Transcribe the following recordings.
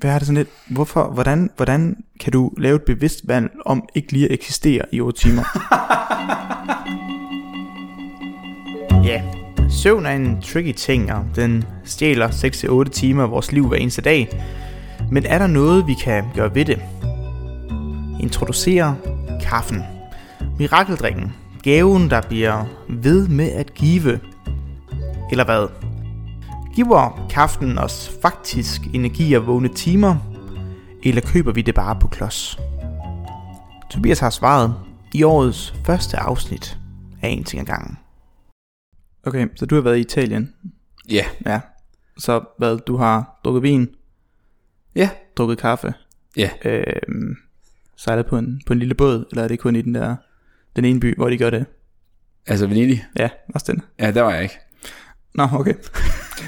hvad er det sådan lidt, hvorfor, hvordan, hvordan kan du lave et bevidst valg om ikke lige at eksistere i 8 timer? ja, søvn er en tricky ting, og den stjæler 6-8 timer af vores liv hver eneste dag. Men er der noget, vi kan gøre ved det? Introducere kaffen. Mirakeldrikken. Gaven, der bliver ved med at give. Eller hvad? Giver kaffen os faktisk energi og vågne timer? Eller køber vi det bare på klods? Tobias har svaret i årets første afsnit af En ting ad gangen. Okay, så du har været i Italien. Ja. Ja. Så hvad, du har drukket vin, Ja. drukket kaffe, Ja. øhm, sejlet på en, på en lille båd, eller er det kun i den der, den ene by, hvor de gør det? Altså Venedig. Ja, også den. Ja, der var jeg ikke. Nå, okay.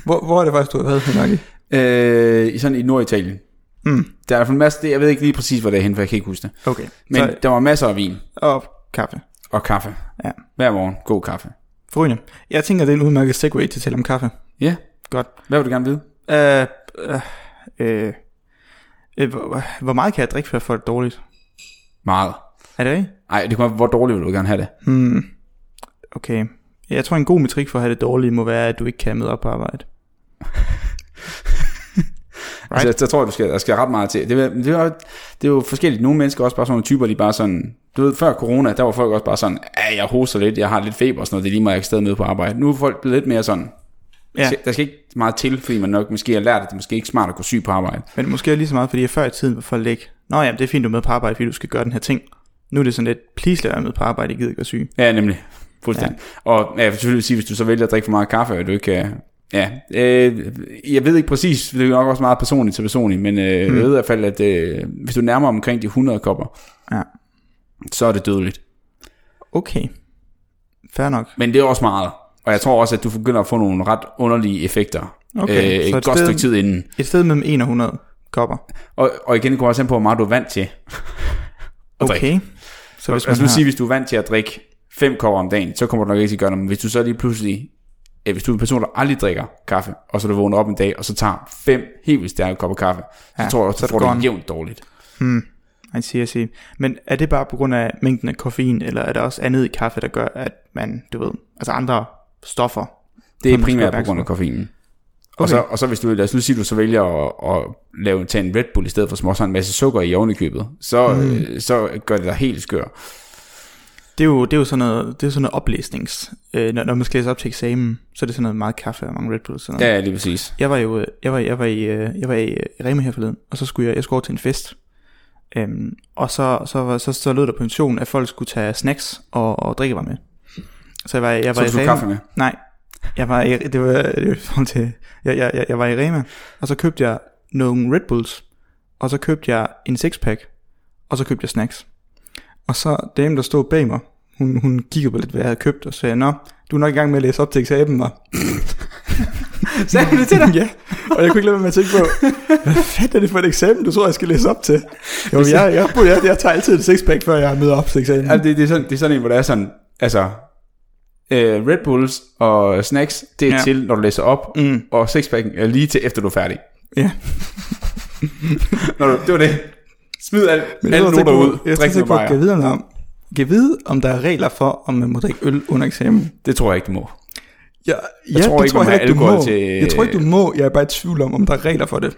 Hvor, hvor er det faktisk, du har været, Henrik? Øh, i sådan i Norditalien. Mm, Der er i hvert fald en masse, det- jeg ved ikke lige præcis, hvor det er henne, for jeg kan ikke huske det. okay. Men så, der var masser af vin og kaffe. og kaffe. Ja. Hver morgen, god kaffe. Forrygende. Jeg tænker, det er en udmærket segue til at tale om kaffe. Ja. Godt. Hvad vil du gerne vide? Øh, øh, øh, øh, hvor, hvor meget kan jeg drikke, før jeg får det dårligt? Meget. Er det rigtigt? Nej, det kommer hvor dårligt vil du gerne have det? Hmm. Okay. Jeg tror, en god metrik for at have det dårlige må være, at du ikke kan møde op på arbejde. Right. Altså, jeg, jeg tror, du skal, der skal ret meget til. Det, er- det, er, jo- det er jo forskelligt. Nogle mennesker er også bare sådan nogle typer, de bare sådan... Du ved, før corona, der var folk også bare sådan, ja, jeg hoster lidt, jeg har lidt feber og sådan noget, det er lige meget, jeg kan stadig med på arbejde. Nu er folk blevet lidt mere sådan, Ja. der skal ikke meget til, fordi man nok måske har lært, at det måske ikke er smart at gå syg på arbejde. Men måske er lige så meget, fordi før i tiden var folk ikke, Nå ja, det er fint, du er med på arbejde, fordi du skal gøre den her ting. Nu er det sådan lidt, please lad være med på arbejde, jeg gider ikke være syg. Ja, nemlig. Fuldstændig. Ja. Og ja, jeg vil selvfølgelig sige, hvis du så vælger at drikke for meget kaffe, og du ikke kan... Ja, øh, jeg ved ikke præcis, det er nok også meget personligt til personligt, men øh, mm. jeg ved i hvert fald, at øh, hvis du nærmer omkring de 100 kopper, Ja. så er det dødeligt. Okay. Fair nok. Men det er også meget. Og jeg tror også, at du begynder at få nogle ret underlige effekter. Okay, øh, et et godt sted- stykke tid inden. Et sted mellem 1 og 100 kopper. Og, og igen, det kommer også an på, hvor meget du er vant til. at drikke. Okay. Så hvis man altså har... sige, hvis du er vant til at drikke 5 kopper om dagen, så kommer du nok ikke til at gøre noget. Men hvis du så lige pludselig, øh, hvis du er en person, der aldrig drikker kaffe, og så du vågner op en dag, og så tager fem helt vildt stærke kopper kaffe, så Ja, tror jeg også, så får det du en- jævnt dårligt. Hmm. I see, I see. Men er det bare på grund af mængden af koffein, eller er der også andet i kaffe, der gør, at man, du ved, altså andre stoffer? Det er primært på grund af koffeinen. Og, Okay. så, og så hvis du, lad os nu sige, du så vælger at, at lave, tage en Red Bull i stedet for, har en masse sukker i ovenikøbet, så, mm. øh, så gør det dig helt skør. Det er jo, det er jo sådan noget, det er sådan noget oplæsnings. Øh, når, når man skal læse op til eksamen, så er det sådan noget meget kaffe og mange Red Bulls. Sådan noget. Ja, lige præcis. Jeg var jo, jeg var, jeg var i, øh, jeg var i øh, Rema her forleden, og så skulle jeg, jeg skulle over til en fest. Øhm, og så, så, var- så, så lød der på en mission, at folk skulle tage snacks og, og drikkevarer med. Så jeg var, jeg var Så i Rema. kaffe med? Nej, jeg var i, det var, det var til, jeg, jeg, jeg, jeg var i Rema, og så købte jeg nogle Red Bulls, og så købte jeg en sixpack, og så købte jeg snacks. Og så damen, der stod bag mig, hun, hun kiggede på lidt, hvad jeg havde købt, og sagde, Nå, du er nok i gang med at læse op til eksamen, var. Sagde hun det til dig? ja, og jeg kunne ikke lade være med at tænke på, hvad fanden er det for et eksamen, du tror, jeg skal læse op til? Jo, jeg, jeg, jeg, jeg, jeg tager altid et sixpack, før jeg møder op til eksamen. Altså, det, det, er sådan, det er sådan en, hvor der er sådan, altså, øh, Red Bulls og snacks, det er Ja. til, når du læser op, Mm, og sixpacken er lige til, efter du er færdig. ja. Du, det var det. Smid alt, alle jeg noter ud. Jeg tænker noget på, kan bajer. vide, om, kan vide, om der er regler for, om man må drikke øl under eksamen. Det tror jeg ikke, du må. Ja, Jeg tror det ikke, må heller have du må. til- Jeg tror ikke, du må. Jeg er bare i tvivl om, om der er regler for det.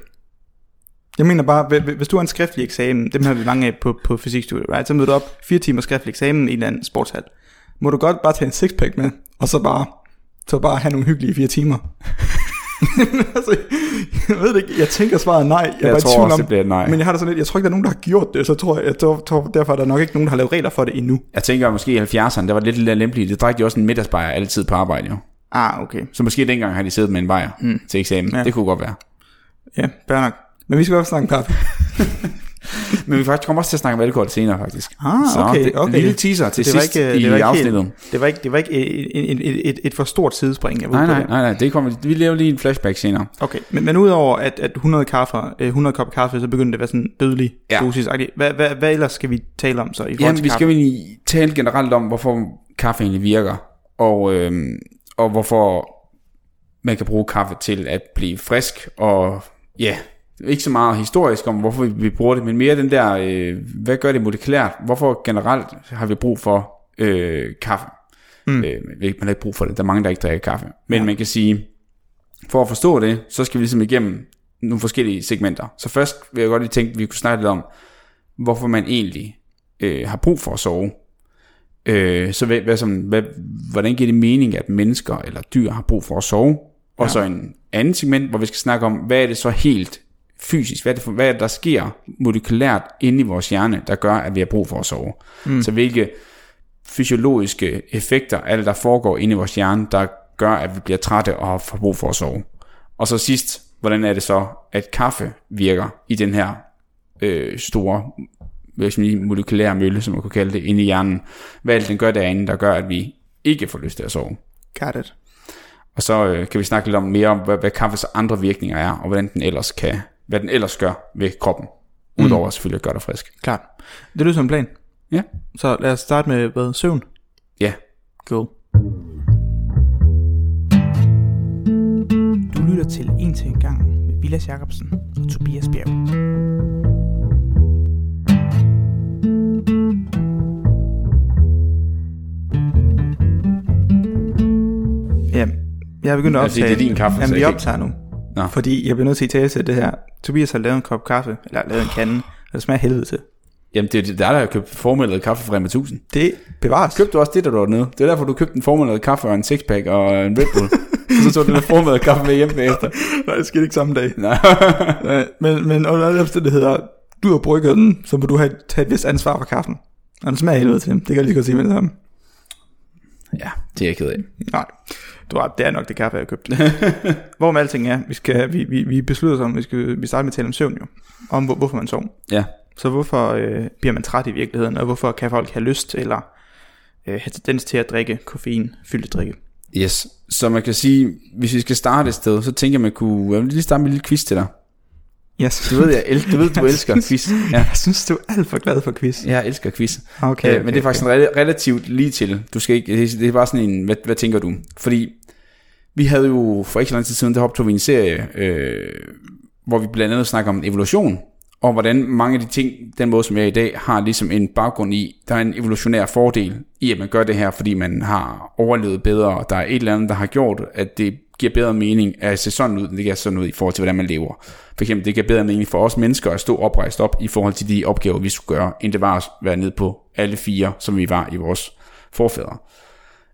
Jeg mener bare, hvi- hvi- hvis du har en skriftlig eksamen, dem har vi mange af på, på fysikstudiet, right? så møder du op fire timer skriftlig eksamen i en eller anden sportshal. Må du godt bare tage en sixpack med, og så bare, så bare have nogle hyggelige fire timer. altså, jeg ved det ikke, jeg tænker svaret nej. Jeg, Jeg bare tror tvivl også, om, det bliver nej. Men jeg har det sådan lidt, jeg tror ikke, der er nogen, der har gjort det, så tror jeg, jeg tror, tror, derfor er der nok ikke nogen, der har lavet regler for det endnu. Jeg tænker måske i 70'erne, der var lidt lidt lempeligt. Det drak de også en middagsbajer altid på arbejde, jo. Ah, okay. Så måske dengang har de siddet med en bajer mm. til eksamen. Ja. Det kunne godt være. Ja, fair nok. Men vi skal også snakke kaffe. Men vi faktisk kommer også til at snakke om alkohol senere, faktisk. Ah, Så okay, det, okay. Lille teaser til det var sidst ikke, i det var ikke afsnittet. Helt, det var ikke, det var ikke et, et, et, et, et for stort sidespring. Jeg Nej, nej, nej, nej, det kommer, vi laver lige en flashback senere. Okay, men, men udover at, at 100, kaffer, øh, 100 kop kaffe, så begynder det at være sådan dødelig Ja. dosis. Hvad, hvad, hvad ellers skal vi tale om så i forhold Jamen, til vi kaffe? skal jo egentlig tale generelt om, hvorfor kaffe egentlig virker, og, øhm, og hvorfor man kan bruge kaffe til at blive frisk, og ja, ikke så meget historisk om, hvorfor vi, bruger det, men mere den der, øh, hvad gør det molekylært? Hvorfor generelt har vi brug for øh, kaffe? Mm. Øh, man har ikke brug for det, der er mange, der ikke drikker kaffe. Men ja. man kan sige, for at forstå det, så skal vi ligesom igennem nogle forskellige segmenter. Så først vil jeg godt lige tænke, at vi kunne snakke lidt om, hvorfor man egentlig øh, har brug for at sove. Øh, så hvad, hvad, hvad, hvordan giver det mening, at mennesker eller dyr har brug for at sove? Og ja. så en anden segment, hvor vi skal snakke om, hvad er det så helt fysisk, hvad er det, for, hvad er det der sker molekylært inde i vores hjerne, der gør, at vi har brug for at sove. Mm. Så hvilke fysiologiske effekter er det, der foregår inde i vores hjerne, der gør, at vi bliver trætte og har brug for at sove. Og så sidst, hvordan er det så, at kaffe virker i den her øh, store sige, molekylære mølle, som man kunne kalde det, inde i hjernen. Hvad er det, den gør derinde, der gør, at vi ikke får lyst til at sove? Got it. Og så øh, kan vi snakke lidt om mere om, hvad, hvad kaffes andre virkninger er, og hvordan den ellers kan, hvad den ellers gør ved kroppen. Mm. Udover selvfølgelig at gøre dig frisk. Klart. Det lyder som en plan. Ja. Så lad os starte med hvad, søvn. Ja. Cool. Du lytter til En til en gang med Vilas Jacobsen og Tobias Bjerg. Ja, jeg er begyndt at Altså, det optage. er din kaffe, Jamen, vi optager nu. Nå. Fordi jeg bliver nødt til at tale til det her. Tobias har lavet en kop kaffe, eller lavet en kande, og det smager helvede til. Jamen, det er der er der, jeg købt formældet kaffe fra Rema 1000. Det bevares. Købte du også det, der du var nede? Det er derfor, du købte en formældet kaffe og en sixpack og en Red Bull. og så tog du den der formældet kaffe med hjem bagefter. Nej, det skete ikke samme dag. Nej. Men, men under alle omstændigheder, du har brygget den, så må du have taget et vist ansvar for kaffen. Og den smager helvede til dem. Det kan jeg lige godt sige med det samme. ja, det er jeg ked af. Nej, du har, det er nok det kaffe, jeg har købt. Hvor med alting er, vi, skal, vi, vi, vi beslutter os om, vi, skal, vi starter med at tale om søvn jo. Om hvor, hvorfor man sover. Ja. Så hvorfor øh, bliver man træt i virkeligheden, og hvorfor kan folk have lyst eller øh, have tendens til at drikke koffein fyldt drikke. Yes. Så man kan sige, hvis vi skal starte et sted, så tænker jeg, man kunne... Jeg vil lige starte med en lille quiz til dig. Yes. Du ved, jeg el- du, ved, du elsker quiz. Ja. Jeg synes, du er alt for glad for quiz. Jeg elsker quiz. Okay, Okay, okay, men det er faktisk okay. en rel- relativt lige til. Du skal ikke, det er- det er bare sådan en, hvad, hvad tænker du? Fordi vi havde jo for ikke så lang tid siden, der optog vi en serie, øh, hvor vi blandt andet snakker om evolution, og hvordan mange af de ting, den måde som jeg er i dag, har ligesom en baggrund i, der er en evolutionær fordel i, at man gør det her, fordi man har overlevet bedre, og der er et eller andet, der har gjort, at det giver bedre mening at se sådan ud, end det giver sådan ud i forhold til, hvordan man lever. For eksempel, det giver bedre mening for os mennesker at stå oprejst op i forhold til de opgaver, vi skulle gøre, end det var at være nede på alle fire, som vi var i vores forfædre.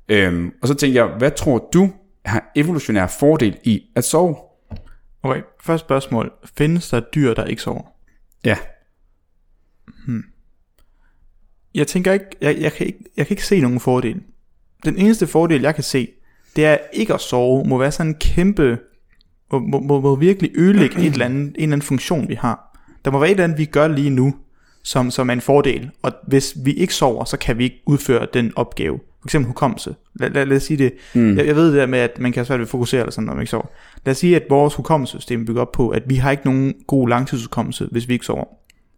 Øhm, og så tænker jeg, hvad tror du evolutionær fordel i at sove? Okay, første spørgsmål. Findes der dyr, der ikke sover? Ja. Jeg tænker ikke, jeg, jeg, kan ikke, jeg kan ikke se nogen fordel. Den eneste fordel, jeg kan se, det er ikke at sove, må være sådan en kæmpe, må, må, må, må virkelig ødelægge et eller andet, en eller anden funktion, vi har. Der må være et eller andet, vi gør lige nu, som, som er en fordel. Og hvis vi ikke sover, så kan vi ikke udføre den opgave. For eksempel hukommelse. Lad, lad, lad os sige det. Mm. Jeg, jeg ved det der med, at man kan have svært ved at fokusere eller sådan, når man ikke sover. Lad os sige, at vores hukommelsessystem bygger op på, at vi har ikke nogen god langtidshukommelse, hvis vi ikke sover.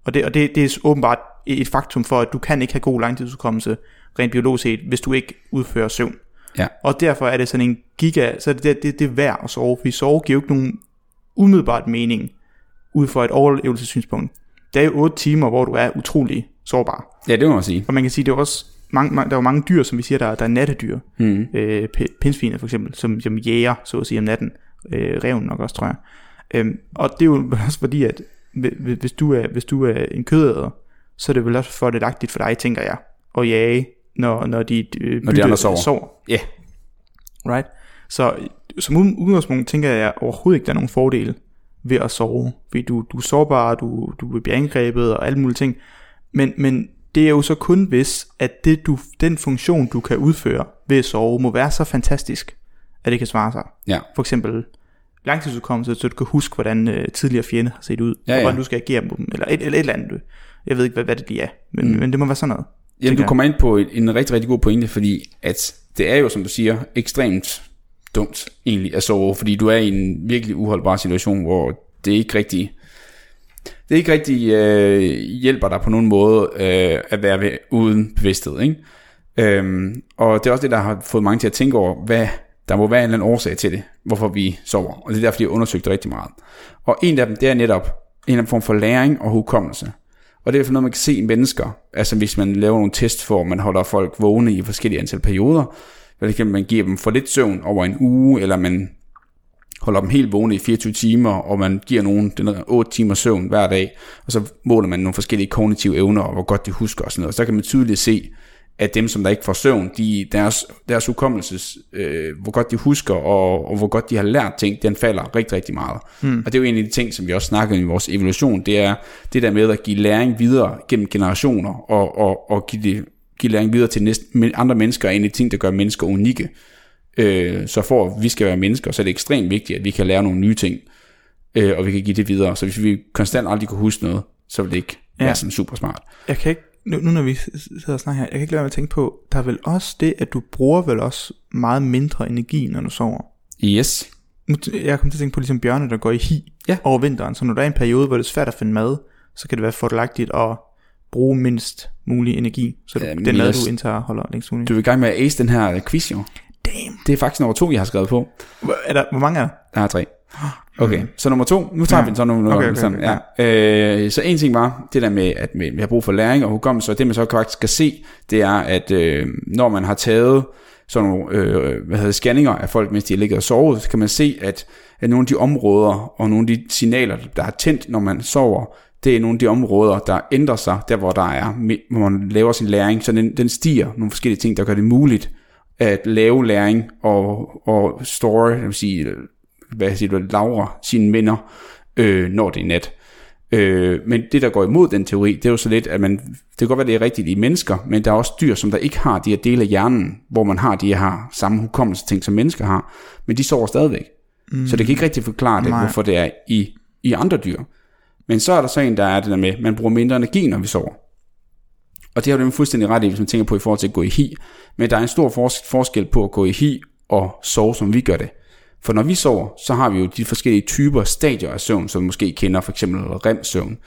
Og det, og det, det er åbenbart et faktum for, at du kan ikke have god langtidsudkommelse, rent biologisk set, hvis du ikke udfører søvn. Ja. Og derfor er det sådan en giga, så det, det, det er værd at sove, fordi sove giver jo ikke nogen umiddelbart mening, ud fra et overlevelsessynspunkt. Det er jo 8 timer, hvor du er utrolig sårbar. Ja, det må man sige. Og man kan sige, det er også mange, mange, der er jo mange dyr, som vi siger, der, der er nattedyr. Mm. Øh, p- pindsviner for eksempel, som, som jæger, så at sige, om natten. Øh, reven nok også, tror jeg. Øhm, og det er jo også fordi, at hvi- hvis du er, hvis du er en kødæder, så er det vel også fordelagtigt for dig, tænker jeg, at jage, når, når de, øh, Når de andre sover. sover. Ja. Right? Så som ud- udgangspunkt tænker jeg overhovedet ikke, der er nogen fordele ved at sove. Fordi du, du er sårbar, du, du bliver angrebet og alle mulige ting. Men, men det er jo så kun hvis, at det, du, den funktion, du kan udføre ved at sove, må være så fantastisk, at det kan svare sig. Ja. For eksempel langtidsudkommelse, så du kan huske, hvordan øh, tidligere fjende har set ud, Ja, og ja. hvordan du skal agere mod dem, eller et, eller et eller andet. Jeg ved ikke, hvad, hvad det lige er, men, mm. men det må være sådan noget. Jamen, du kommer ind på en, en rigtig, rigtig god pointe, fordi at det er jo, som du siger, ekstremt dumt egentlig at sove, fordi du er i en virkelig uholdbar situation, hvor det ikke rigtig, det ikke rigtig øh, hjælper dig på nogen måde øh, at være ved, uden bevidsthed. Ikke? Øhm, og det er også det, der har fået mange til at tænke over, hvad der må være en eller anden årsag til det, hvorfor vi sover. Og det er derfor, de har undersøgt rigtig meget. Og en af dem, det er netop en eller anden form for læring og hukommelse. Og det er for noget, man kan se i mennesker. Altså hvis man laver nogle test for, man holder folk vågne i forskellige antal perioder. Eller man giver dem for lidt søvn over en uge, eller man holder dem helt vågne i 24 timer, og man giver nogen den 8 timer søvn hver dag, og så måler man nogle forskellige kognitive evner, og hvor godt de husker og sådan noget. Og så kan man tydeligt se, at dem, som der ikke får søvn, de, deres, deres hukommelses, øh, hvor godt de husker, og, og hvor godt de har lært ting, den falder rigtig, rigtig meget. Mm. Og det er jo en af de ting, som vi også snakker i vores evolution, det er det der med at give læring videre gennem generationer, og, og, og give, det, give læring videre til næste, andre mennesker, er en af de ting, der gør mennesker unikke. Øh, så for at vi skal være mennesker, så er det ekstremt vigtigt, at vi kan lære nogle nye ting, øh, og vi kan give det videre. Så hvis vi konstant aldrig kunne huske noget, så vil det ikke ja. være sådan super smart. Jeg kan ikke, nu, nu når vi sidder og snakker her, jeg kan ikke lade være med at tænke på, der er vel også det, at du bruger vel også meget mindre energi, når du sover. Yes. Nu, jeg kommer til at tænke på ligesom bjørne, der går i hi Ja. over vinteren, så når der er en periode, hvor det er svært at finde mad, så kan det være fordelagtigt at bruge mindst mulig energi, så du, Ja, den mad, du indtager, holder længst muligt. Du er i gang med at ace den her quiz, jo. Damn. Det er faktisk nummer to, jeg har skrevet på. Hvor, er der, hvor mange er der? Der er tre. Okay, så nummer to, nu tager Ja. vi så nummer Okay, okay, sådan, okay, ja. øh, Så en ting var, det der med, at vi har brug for læring og hukommelse, og det man så faktisk skal se, det er, at øh, når man har taget sådan nogle øh, hvad hedder, scanninger af folk, mens de har ligget og sovet, så kan man se, at, at nogle af de områder og nogle af de signaler, der er tændt, når man sover, det er nogle af de områder, der ændrer sig, der hvor der er, hvor man laver sin læring, så den, den stiger nogle forskellige ting, der gør det muligt at lave læring og, og store, jeg vil sige, hvad siger du, lagre sine minder, øh, når det er nat. Øh, men det, der går imod den teori, det er jo så lidt, at man, det kan godt være, det er rigtigt i mennesker, men der er også dyr, som der ikke har de her dele af hjernen, hvor man har de her samme hukommelse ting, som mennesker har, men de sover stadigvæk. Mm. Så det kan ikke rigtig forklare det, Nej. hvorfor det er i, i andre dyr. Men så er der så en, der er det der med, man bruger mindre energi, når vi sover. Og det har du fuldstændig ret i, hvis man tænker på i forhold til at gå i hi. Men der er en stor fors- forskel på at gå i hi og sove, som vi gør det. For når vi sover, så har vi jo de forskellige typer stadier af søvn, som du måske kender, for eksempel REM-søvn.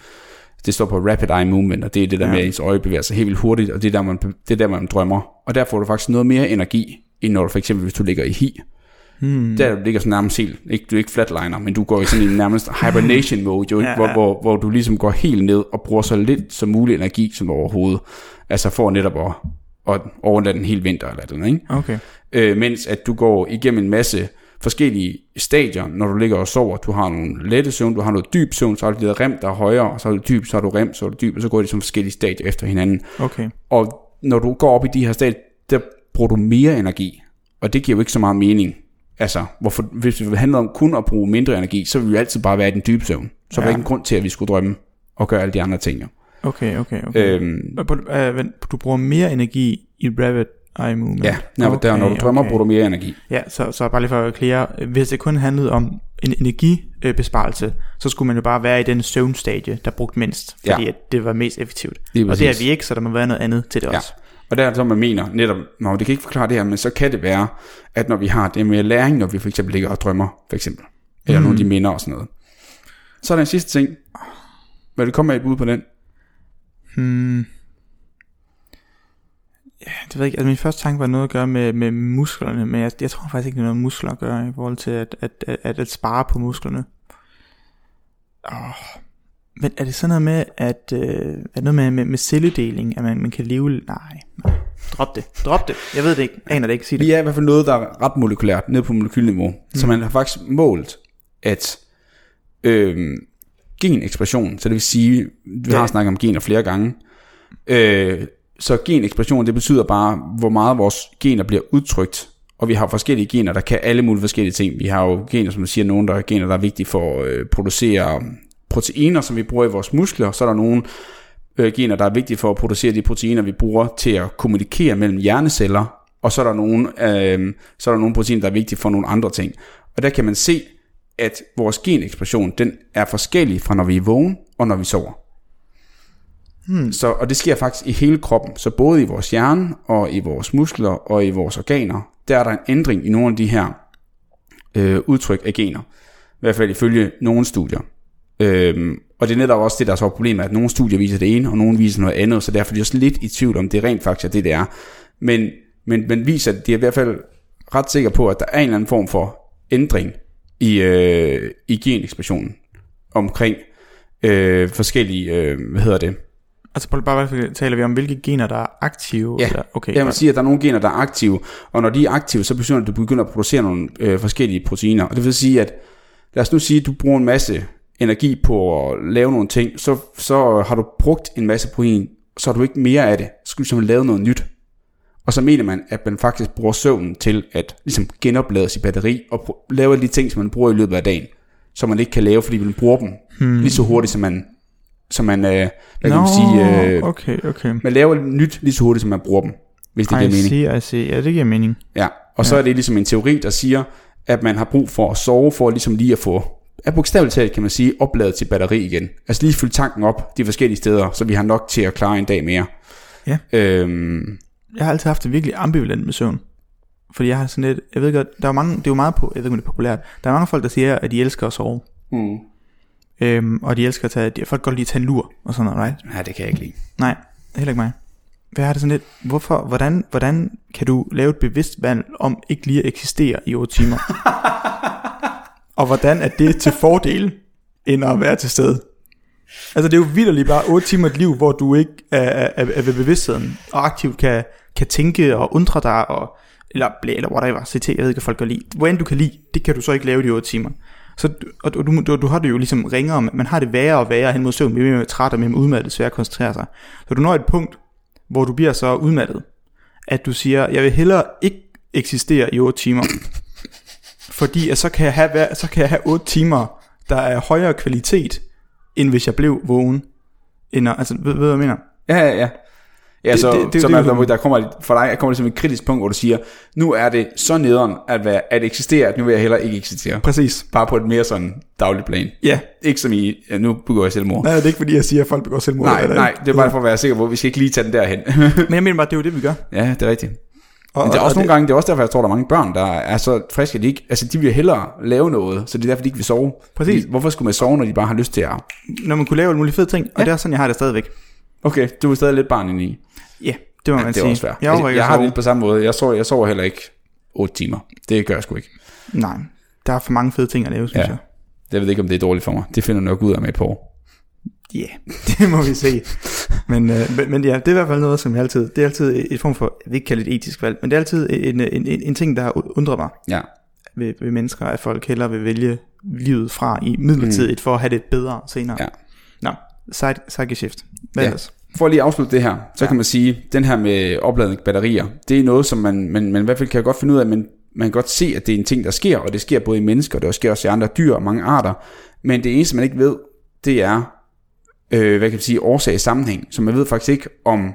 Det står på Rapid Eye Movement, og det er det der ja. med, at ens øje bevæger sig helt vildt hurtigt, og det er, der, man, det er der, man drømmer. Og der får du faktisk noget mere energi, end når du for eksempel, hvis du ligger i hi. Hmm. Der ligger sådan nærmest helt, ikke, du er ikke flatliner, men du går i sådan en nærmest hibernation mode, jo, Ja, ja, hvor, hvor, hvor du ligesom går helt ned og bruger så lidt som mulig energi som overhovedet. Altså for netop at, at overlade den hele vinter eller sådan, ikke? Okay. øh, mens at du går igennem en masse forskellige stadier, når du ligger og sover. Du har nogle lette søvn, du har noget dyb søvn, så har du der rem, der er højere, og så har du dyb, så har du rem, så har du dyb, og så går de som forskellige stadier efter hinanden. Okay. Og når du går op i de her stadier, der bruger du mere energi, og det giver jo ikke så meget mening. Altså, hvorfor, hvis det handler om kun at bruge mindre energi, så vil vi altid bare være i den dybe søvn. Så ja. er Ja. der ingen grund til, at vi skulle drømme og gøre alle de andre ting. Jo. Okay, okay, okay. Øhm, Øh, du bruger mere energi i Rapid Eye Movement? ja, når, okay, der, når du drømmer, okay. bruger du mere energi. Ja, så, så bare lige for at klare, hvis det kun handlede om en energibesparelse, så skulle man jo bare være i den søvnstadie, der brugte mindst, fordi Ja. at det var mest effektivt. Og det er vi ikke, så der må være noget andet til det Ja. også. Og der er det så, man mener netop, nå, det kan ikke forklare det her, men så kan det være, at når vi har det med læring, når vi for eksempel ligger og drømmer, for eksempel, eller mm. nogle af de minder og sådan noget. Så er der en sidste ting. Vil du komme med et bud på den? Hmm. Ja, det ved jeg ikke. Altså min første tanke var noget at gøre med, med musklerne, men jeg, jeg tror faktisk ikke, det er noget med muskler at gøre i forhold til at, at, at, at, at spare på musklerne. Oh. Men er det sådan noget med, at, øh, er det noget med, med, med celledeling, at man, man kan leve... Nej, nej. Drop det. Drop det. Jeg ved det ikke. Aner det ikke. Sig det. Vi er i hvert fald noget, der er ret molekylært, ned på molekylniveau. Mm. Så man har faktisk målt, at øh, genekspression, så det vil sige, vi har snakket om gener flere gange, øh, så genekspression, det betyder bare, hvor meget vores gener bliver udtrykt, og vi har forskellige gener, der kan alle mulige forskellige ting. Vi har jo gener, som du siger, nogle der er gener, der er vigtige for at øh, producere proteiner, som vi bruger i vores muskler, så er der nogle øh, gener, der er vigtige for at producere de proteiner, vi bruger til at kommunikere mellem hjerneceller, og så er der nogle, øh, så er der nogle proteiner, der er vigtige for nogle andre ting. Og der kan man se, at vores genekspression, den er forskellig fra når vi er vågen og når vi sover. Hmm. Så, og det sker faktisk i hele kroppen. Så både i vores hjerne og i vores muskler og i vores organer, der er der en ændring i nogle af de her øh, udtryk af gener. I hvert fald ifølge nogle studier. Øhm, og det er netop også det, der er så problemet, at nogle studier viser det ene, og nogle viser noget andet, så derfor er de også lidt i tvivl om, det rent faktisk er det, det er. Men, men, men viser, at de i hvert fald ret sikker på, at der er en eller anden form for ændring i, øh, i genekspressionen omkring øh, forskellige, øh, hvad hedder det? Altså bare, bare taler vi om, hvilke gener, der er aktive? Ja, eller? okay, jeg vil sige, at der er nogle gener, der er aktive, og når de er aktive, så at du begynder at producere nogle øh, forskellige proteiner. Og det vil sige, at lad os nu sige, at du bruger en masse energi på at lave nogle ting, så, så har du brugt en masse protein, så har du ikke mere af det. Så skal du simpelthen lave noget nyt. Og så mener man, at man faktisk bruger søvnen til at ligesom genoplade sit batteri, og lave alle de ting, som man bruger i løbet af dagen, som man ikke kan lave, fordi man bruger dem hmm. lige så hurtigt, som man, som man, øh, hvad kan Nå, man sige, øh, okay, okay. man laver nyt lige så hurtigt, som man bruger dem, hvis det giver I mening. see, I see. Ja, det giver mening. Ja, og så er det ligesom en teori, der siger, at man har brug for at sove, for ligesom lige at få, af bogstaveligt talt kan man sige, opladet til batteri igen. Altså lige fylde tanken op de forskellige steder, så vi har nok til at klare en dag mere. Ja. Øhm, Jeg har altid haft det virkelig ambivalent med søvn. Fordi jeg har sådan lidt, jeg ved godt, der er mange, det er jo meget på, jeg ved ikke om det er populært, der er mange folk, der siger, at de elsker at sove. mm. Øhm, og de elsker at tage, de, folk godt lide at tage en lur og sådan noget, right? Nej, det kan jeg ikke lide. Nej, heller ikke mig. Hvad er det sådan lidt, hvorfor, hvordan, hvordan kan du lave et bevidst valg om ikke lige at eksistere i 8 timer? og hvordan er det til fordel, end at være til stede? Altså det er jo vildt bare 8 timer et liv, hvor du ikke er, er, er, ved bevidstheden, og aktivt kan, kan tænke og undre dig, og, eller, blæ, eller whatever, CT, jeg ved ikke, hvad folk kan lide. Hvor end du kan lide, det kan du så ikke lave i de 8 timer. Så, du- og du, du, du, har det jo ligesom ringere, man har det værre og værre hen mod søvn, mere mere træt og mere udmattet, svært at koncentrere sig. Så du når et punkt, hvor du bliver så udmattet, at du siger, jeg vil hellere ikke eksistere i 8 timer, fordi at så kan jeg have, så kan jeg have 8 timer, der er højere kvalitet, end hvis jeg blev vågen. End, at- altså, ved, ved hvad jeg mener? Ja, ja, ja. Ja, Det- så, det- det, det- det, så det er der, kommer for dig kommer det som et kritisk punkt, hvor du siger, nu er det så nederen at, være, at eksistere, at nu vil jeg heller ikke eksistere. Præcis. Bare på et mere sådan dagligt plan. Ja. Ikke som i, ja, nu begår jeg selvmord. Nej, det er ikke fordi, jeg siger, at folk begår selvmord. Nej, eller nej, det er bare for at være sikker på, at vi skal ikke lige tage den derhen. Men jeg mener bare, det er jo det, vi gør. ja, det er rigtigt. Og, Men det er og- også og nogle gange, det er også derfor, jeg tror, der er mange børn, der er så friske, at de ikke, altså de vil hellere lave noget, så det er derfor, de ikke vil sove. Præcis. Fordi, hvorfor skulle man sove, når de bare har lyst til at... Når man kunne lave alle mulige fede ting, og Ja. det er sådan, jeg har det stadigvæk. Okay, du er stadig lidt barn inde i. Ja, det må man det er sige. også fair. Jeg, Jeg, jeg, har det lidt på samme måde. Jeg sover, jeg sover heller ikke 8 timer. Det gør jeg sgu ikke. Nej, der er for mange fede ting at lave, synes Ja. jeg. Jeg ved ikke, om det er dårligt for mig. Det finder jeg nok ud af med et par år. Ja, yeah, det må vi se. Men, øh, men, ja, det er i hvert fald noget, som jeg altid, det er altid et form for, jeg vil ikke kalde det et etisk valg, men det er altid en, en, en, en ting, der har undret mig Ja. ved, ved mennesker, at folk hellere vil vælge livet fra i midlertidigt, mm. for at have det bedre senere. Ja. Nå, side, sidegeshift. Hvad Ja. ellers? For at lige afslutte det her, så ja. kan man sige, den her med opladning batterier, det er noget, som man, man, man i hvert fald kan godt finde ud af, men man kan godt se, at det er en ting, der sker, og det sker både i mennesker, og det sker også i andre dyr og mange arter. Men det eneste, man ikke ved, det er, øh, hvad kan man sige, årsag i sammenhæng. Så man ved faktisk ikke, om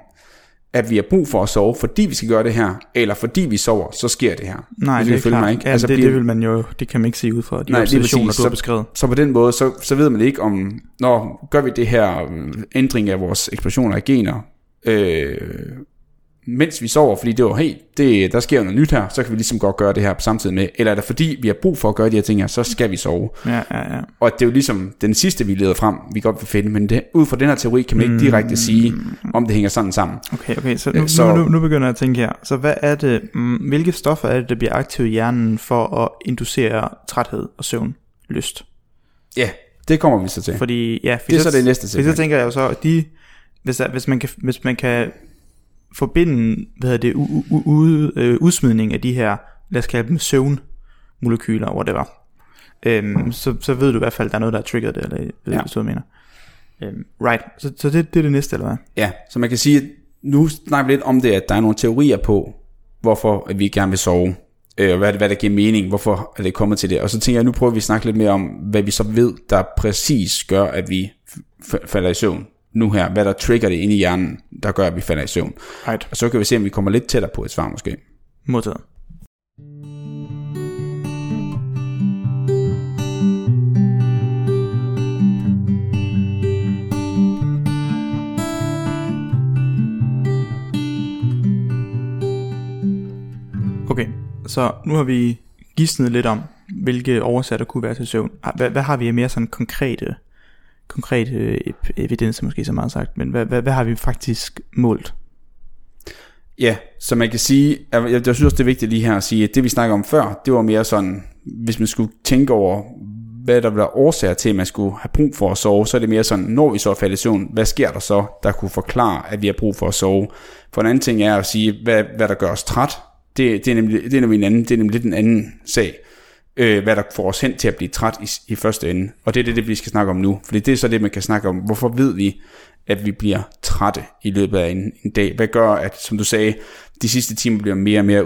at vi har brug for at sove, fordi vi skal gøre det her, eller fordi vi sover, så sker det her. Nej, det du er klart. mig, ikke? Ja, Altså, det, bliver- det, vil man jo, det kan man ikke se ud fra de Nej, observationer, præcis. du har Så- beskrevet. Så på den måde, så, så ved man ikke om, når gør vi det her øh, ændring af vores eksplosioner af gener, øh, mens vi sover, fordi det var, hey, det, der sker noget nyt her, så kan vi ligesom godt gøre det her på samtidig med, eller er det fordi, vi har brug for at gøre de her ting her, så skal vi sove. Ja, ja, ja. Og det er jo ligesom den sidste, vi leder frem, vi godt vil finde, men det, ud fra den her teori kan man ikke direkte sige, om det hænger sådan sammen. Okay, okay, så nu, Øh, så... så- Nu, nu, nu begynder jeg at tænke her. Så hvad er det, mm, hvilke stoffer er det, der bliver aktive i hjernen for at inducere træthed og søvn, lyst? Ja, det kommer vi så til. Fordi, ja, Det er så det næste Fordi så tænker jeg jo så, at de, hvis, der, hvis, man kan, hvis man kan forbinde, hvad hedder det, u, u, u, øh, udsmidning af de her, lad os kalde dem søvnmolekyler, whatever, øhm, så, så ved du i hvert fald, at der er noget, der er triggeret det, eller ved ja. Du hvad mener. Øhm, right, så, så det, det er det næste, eller hvad? Ja, så man kan sige, at nu snakker vi lidt om det, at der er nogle teorier på, hvorfor at vi gerne vil sove, øh, og hvad, hvad der giver mening, hvorfor er det kommet til det. Og så tænker jeg, nu prøver vi at snakke lidt mere om, hvad vi så ved, der præcis gør, at vi f- falder i søvn nu her. Hvad der trigger det inde i hjernen, der gør, at vi falder i søvn. Right, Og så kan vi se, om vi kommer lidt tættere på et svar måske. modtaget. Okay, så nu har vi gidsnet lidt om, hvilke der kunne være til søvn. Hvad, hvad har vi af mere sådan konkrete, konkret øh, ep- evidenser måske så meget sagt, men hvad, hvad, hvad har vi faktisk målt? Ja, så man kan sige, jeg, jeg synes også, det er vigtigt lige her at sige, at det vi snakker om før, det var mere sådan, hvis man skulle tænke over, hvad der var årsager til, at man skulle have brug for at sove, så er det mere sådan, når vi så falder i søvn, hvad sker der så, der kunne forklare, at vi har brug for at sove. For en anden ting er at sige, hvad, hvad der gør os træt. Det, det, er nemlig, det er nemlig en anden, det er nemlig lidt en anden sag. Øh, hvad der får os hen til at blive træt i, i første ende. Og det er det, det, vi skal snakke om nu. Fordi det er så det, man kan snakke om. Hvorfor ved vi, at vi bliver trætte i løbet af en, en dag? Hvad gør, at, som du sagde, de sidste timer bliver mere og mere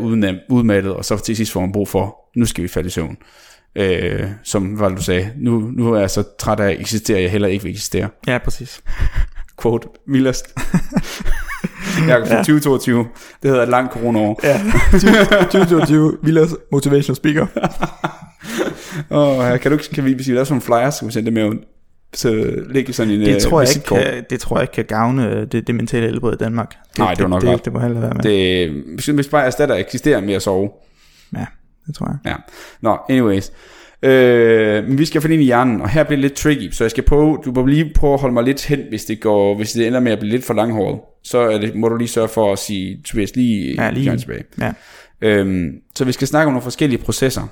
udmattet, og så til sidst får man brug for, nu skal vi falde i søvn. Øh, som hvad du sagde, nu, nu er jeg så træt af at eksistere, jeg heller ikke vil eksistere. Ja, præcis. Quote, vildest. jeg er fra 2022. Det hedder et langt corona-år. Ja, 2022, vildest motivational speaker. oh, kan, du, kan vi, hvis vi laver sådan en flyer, så kan vi sende det med så ligge sådan en det tror, jeg ikke kan, det tror jeg ikke kan gavne det, det mentale helbred i Danmark. Det, Nej, det var nok det, godt. Det, det må heller være med. Det, hvis bare erstatter eksisterer med at sove. Ja, det tror jeg. Ja. Nå, anyways. Øh, men vi skal finde ind i hjernen, og her bliver det lidt tricky, så jeg skal prøve, du må lige prøve at holde mig lidt hen, hvis det går, hvis det ender med at blive lidt for langhåret, så er det, må du lige sørge for at sige, Tobias, lige, ja, lige tilbage. Ja. Øhm, så vi skal snakke om nogle forskellige processer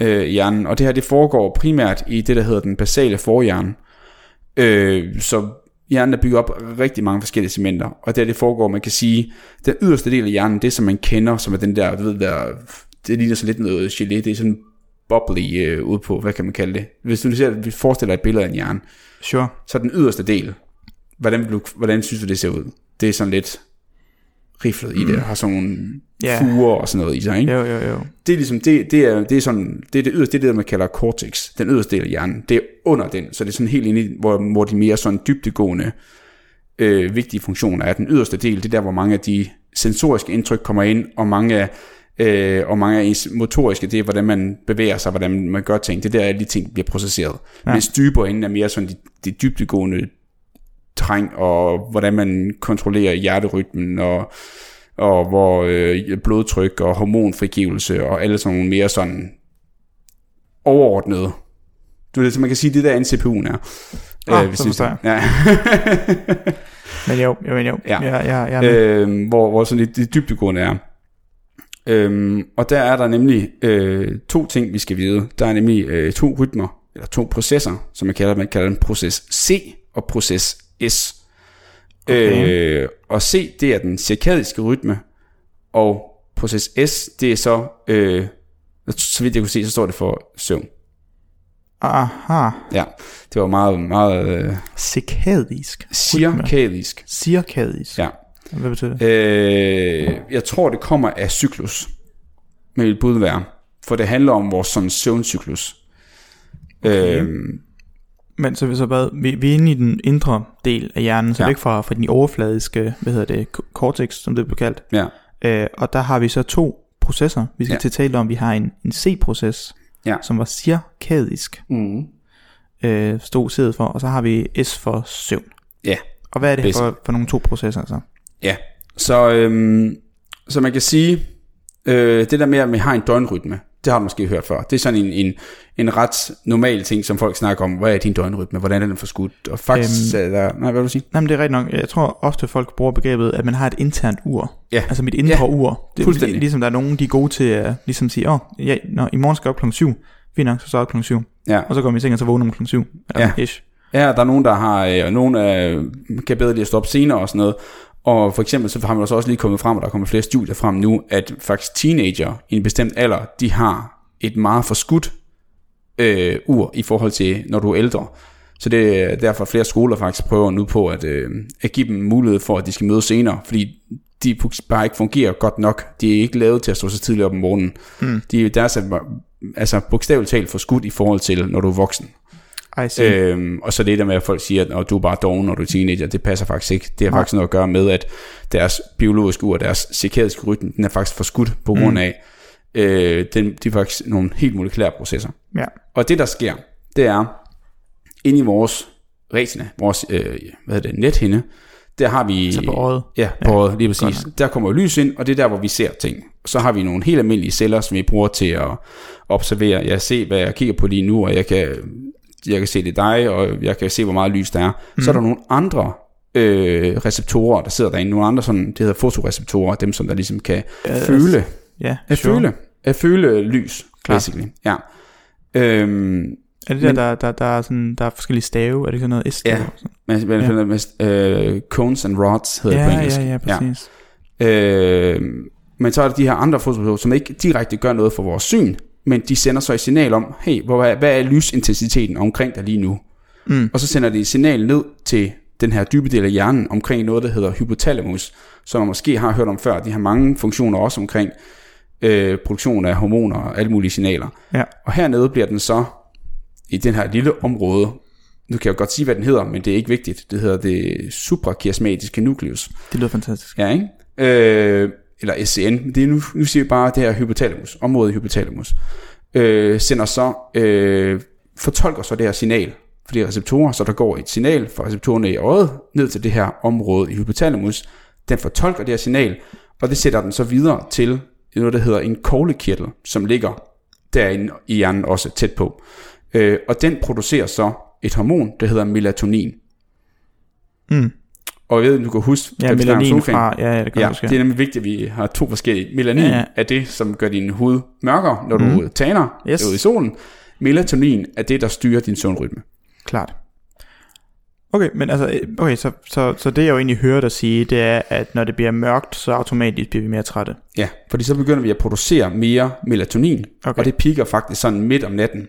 øh, i hjernen, og det her det foregår primært i det, der hedder den basale forhjerne. Øh, så hjernen er bygget op af rigtig mange forskellige segmenter, og det her det foregår, man kan sige, den yderste del af hjernen, det som man kender, som er den der, du ved, der, det ligner så lidt noget gelé, det er sådan bubbly øh, ud på, hvad kan man kalde det? Hvis du ser, vi forestiller et billede af en hjerne, sure. så den yderste del, hvordan, du, hvordan synes du, det ser ud? Det er sådan lidt riflet mm. i det, har sådan nogle yeah. fuger og sådan noget i sig, ikke? Jo, jo, jo. Det er ligesom, det, det er, det er sådan, det er det yderste, det er det, man kalder cortex, den yderste del af hjernen, det er under den, så det er sådan helt inde i, hvor, hvor de mere sådan dybdegående, øh, vigtige funktioner er. Den yderste del, det er der, hvor mange af de sensoriske indtryk kommer ind, og mange af øh, og mange af ens motoriske, det er, hvordan man bevæger sig, hvordan man gør ting. Det er der, alle de ting bliver processeret. Ja. Mens dybere inden er mere sådan de, de dybdegående træng, og hvordan man kontrollerer hjerterytmen, og, og hvor øh, blodtryk og hormonfrigivelse, og alle sådan nogle mere sådan overordnede. Du ved, så man kan sige, det der NCPU'en er. Ah, øh, hvis så Ja. men jo, jo, men jo. Ja. Ja, ja, ja, øh, hvor, hvor sådan det, det dybdegående er. Øhm, og der er der nemlig øh, to ting, vi skal vide. Der er nemlig øh, to rytmer, eller to processer, som man kalder, man kalder den proces C og proces S. Okay. Øh, og C, det er den cirkadiske rytme, og proces S, det er så, øh, så vidt jeg kunne se, så står det for søvn. Aha. Ja, det var meget, meget... Øh, cirkadisk. Cirkadisk. Cirkadisk. Ja. Hvad betyder det? Øh, jeg tror, det kommer af cyklus, med et bud være. For det handler om vores sådan søvncyklus. Okay. Øhm, Men så, så hvad, vi, vi er inde i den indre del af hjernen, så ja. væk fra, fra den overfladiske, hvad hedder det, cortex, som det bliver kaldt. Ja. Øh, og der har vi så to processer, vi skal ja. til at tale om. Vi har en, en C-proces, ja. som var cirkadisk, mm. øh, stod sædet for, og så har vi S for søvn. Ja. Og hvad er det for, for nogle to processer så? Ja, så, øhm, så man kan sige, øh, det der med, at man har en døgnrytme, det har du måske hørt før. Det er sådan en, en, en ret normal ting, som folk snakker om. Hvad er din døgnrytme? Hvordan er den forskudt? Og faktisk øhm, er der... Nej, hvad vil du sige? Nej, men det er rigtigt nok. Jeg tror ofte, folk bruger begrebet, at man har et internt ur. Ja. Altså mit indre ja. ur. Det er ligesom der er nogen, de er gode til at ligesom sige, åh, oh, ja, når, i morgen skal jeg op klokken 7. Fint nok, så står jeg op klokken 7. Ja. Og så går vi i seng, og så vågner man klokken 7. Ja. Ish. Ja, der er nogen, der har, øh, og nogen øh, kan bedre lige at stå op senere og sådan noget. Og for eksempel så har man også lige kommet frem, og der kommer flere studier frem nu, at faktisk teenager i en bestemt alder, de har et meget forskudt øh, ur i forhold til, når du er ældre. Så det er derfor, at flere skoler faktisk prøver nu på at, øh, at give dem mulighed for, at de skal møde senere, fordi de bare ikke fungerer godt nok. De er ikke lavet til at stå så tidligt op om morgenen. Mm. De er deres altså bogstaveligt talt forskudt i forhold til, når du er voksen. Øhm, og så det der med, at folk siger, at du er bare doven, når du er teenager, det passer faktisk ikke. Det har faktisk noget at gøre med, at deres biologiske ur, deres cirkadiske rytme, den er faktisk forskudt på grund mm. af, mm. øh, den, de er faktisk nogle helt molekylære processer. Ja. Og det der sker, det er, inde i vores retina, vores øh, hvad hedder det, nethinde, der har vi... Så på øjet. Ja, på ja, øjet, lige præcis. Der kommer lys ind, og det er der, hvor vi ser ting. Så har vi nogle helt almindelige celler, som vi bruger til at observere. Jeg ser, hvad jeg kigger på lige nu, og jeg kan jeg kan se det dig, og jeg kan se, hvor meget lys der er. Mm. Så er der nogle andre øh, receptorer, der sidder derinde. Nogle andre sådan, det hedder fotoreceptorer, dem som der ligesom kan Ja, føle, Ja, at sure. føle, at føle lys, Klart. basically. Ja. Øhm, Er det der, Men- der, der, der, er sådan, der er forskellige stave? Er det sådan noget S? Ja. men, men, Ja. ja. med, øh, cones and rods hedder det på ja, engelsk. ja, ja, præcis. Øh, men så er der de her andre fotoreceptorer, som ikke direkte gør noget for vores syn, men de sender så et signal om, hey, hvor hvad er lysintensiteten omkring dig lige nu? Mm. Og så sender de et signal ned til den her dybe del af hjernen omkring noget, der hedder hypotalamus, som man måske har hørt om før. De har mange funktioner også omkring øh, produktion af hormoner og alle mulige signaler. Ja. Og hernede bliver den så i den her lille område, nu kan jeg godt sige, hvad den hedder, men det er ikke vigtigt. Det hedder det suprachiasmatiske nucleus. Det lyder fantastisk. Ja, ikke? Øh, eller SCN. Det er nu, nu siger vi bare det her hypotalamus, området i hypotalamus. Øh, sender så, øh, fortolker så det her signal, fordi receptorer, så der går et signal fra receptorerne i øjet ned til det her område i hypotalamus. Den fortolker det her signal, og det sætter den så videre til noget, der hedder en koglekirtel, som ligger derinde i hjernen også tæt på. Øh, og den producerer så et hormon, der hedder melatonin. Mm. Og jeg ved, du kan huske, Ja, melanin fra... Ja, ja, det kan Ja, huske. det er nemlig vigtigt, at vi har to forskellige. Melanin Ja, ja, er det, som gør din hud mørkere, når du Mhm. mm. taner Yes. ude i solen. Melatonin er det, der styrer din søvnrytme. Klart. Okay, men altså, øh, okay, så, så, så det jeg jo egentlig hører dig sige, det er, at når det bliver mørkt, så automatisk bliver vi mere trætte. Ja, fordi så begynder vi at producere mere melatonin, okay. og det piker faktisk sådan midt om natten,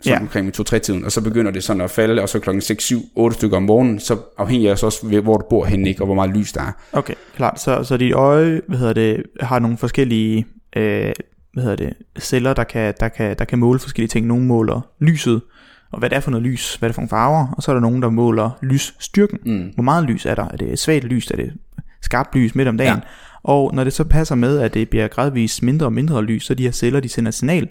sådan Ja. omkring 2-3 tiden, og så begynder det sådan at falde, og så klokken 6, 7, 8 stykker om morgenen, så afhængig af så også, ved, hvor du bor henne, ikke, og hvor meget lys der er. Okay, klart. Så, så dit øje, hvad hedder det, har nogle forskellige, øh, hvad hedder det, celler, der kan, der, kan, der kan måle forskellige ting. Nogle måler lyset, og hvad det er for noget lys, hvad det er for nogle farver, og så er der nogen, der måler lysstyrken. Mm. Hvor meget lys er der? Er det svagt lys? Er det skarpt lys midt om dagen? Ja. Og når det så passer med, at det bliver gradvist mindre og mindre lys, så de her celler, de sender et signal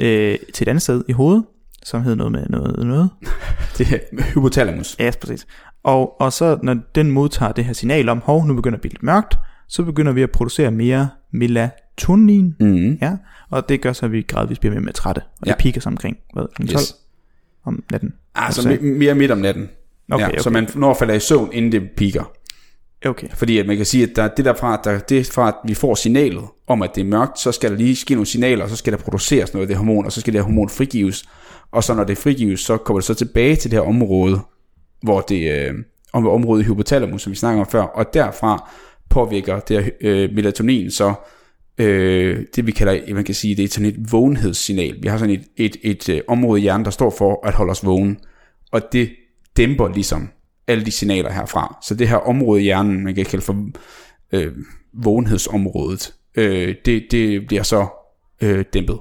øh, til et andet sted i hovedet, som hedder noget med noget, noget. Det er hypotalamus. Ja, præcis. Og, og så når den modtager det her signal om, hov, nu begynder det at blive lidt mørkt, så begynder vi at producere mere melatonin, Mm. ja, og det gør så, at vi gradvist bliver mere, mere trætte, og. Ja. det piker så omkring, hvad, kl. 12 Yes. om natten. Altså me- mere midt om natten. Okay, ja, okay. Så man når at falde i søvn, inden det piker. Okay, Fordi at man kan sige, at der, det der fra, der, det fra, at vi får signalet om, at det er mørkt, så skal der lige ske nogle signaler, og så skal der produceres noget af det hormon, og så skal det her hormon frigives. Og så når det frigives, så kommer det så tilbage til det her område, hvor det øh, om området i hypotalamus, som vi snakker om før, og derfra påvirker det her øh, melatonin så øh, det vi kalder, man kan sige, det er sådan et vågenhedssignal. Vi har sådan et, et, et, øh, område i hjernen, der står for at holde os vågen, og det dæmper ligesom alle de signaler herfra. Så det her område i hjernen, man kan kalde for øh, vågenhedsområdet, øh, det, det bliver så øh, dæmpet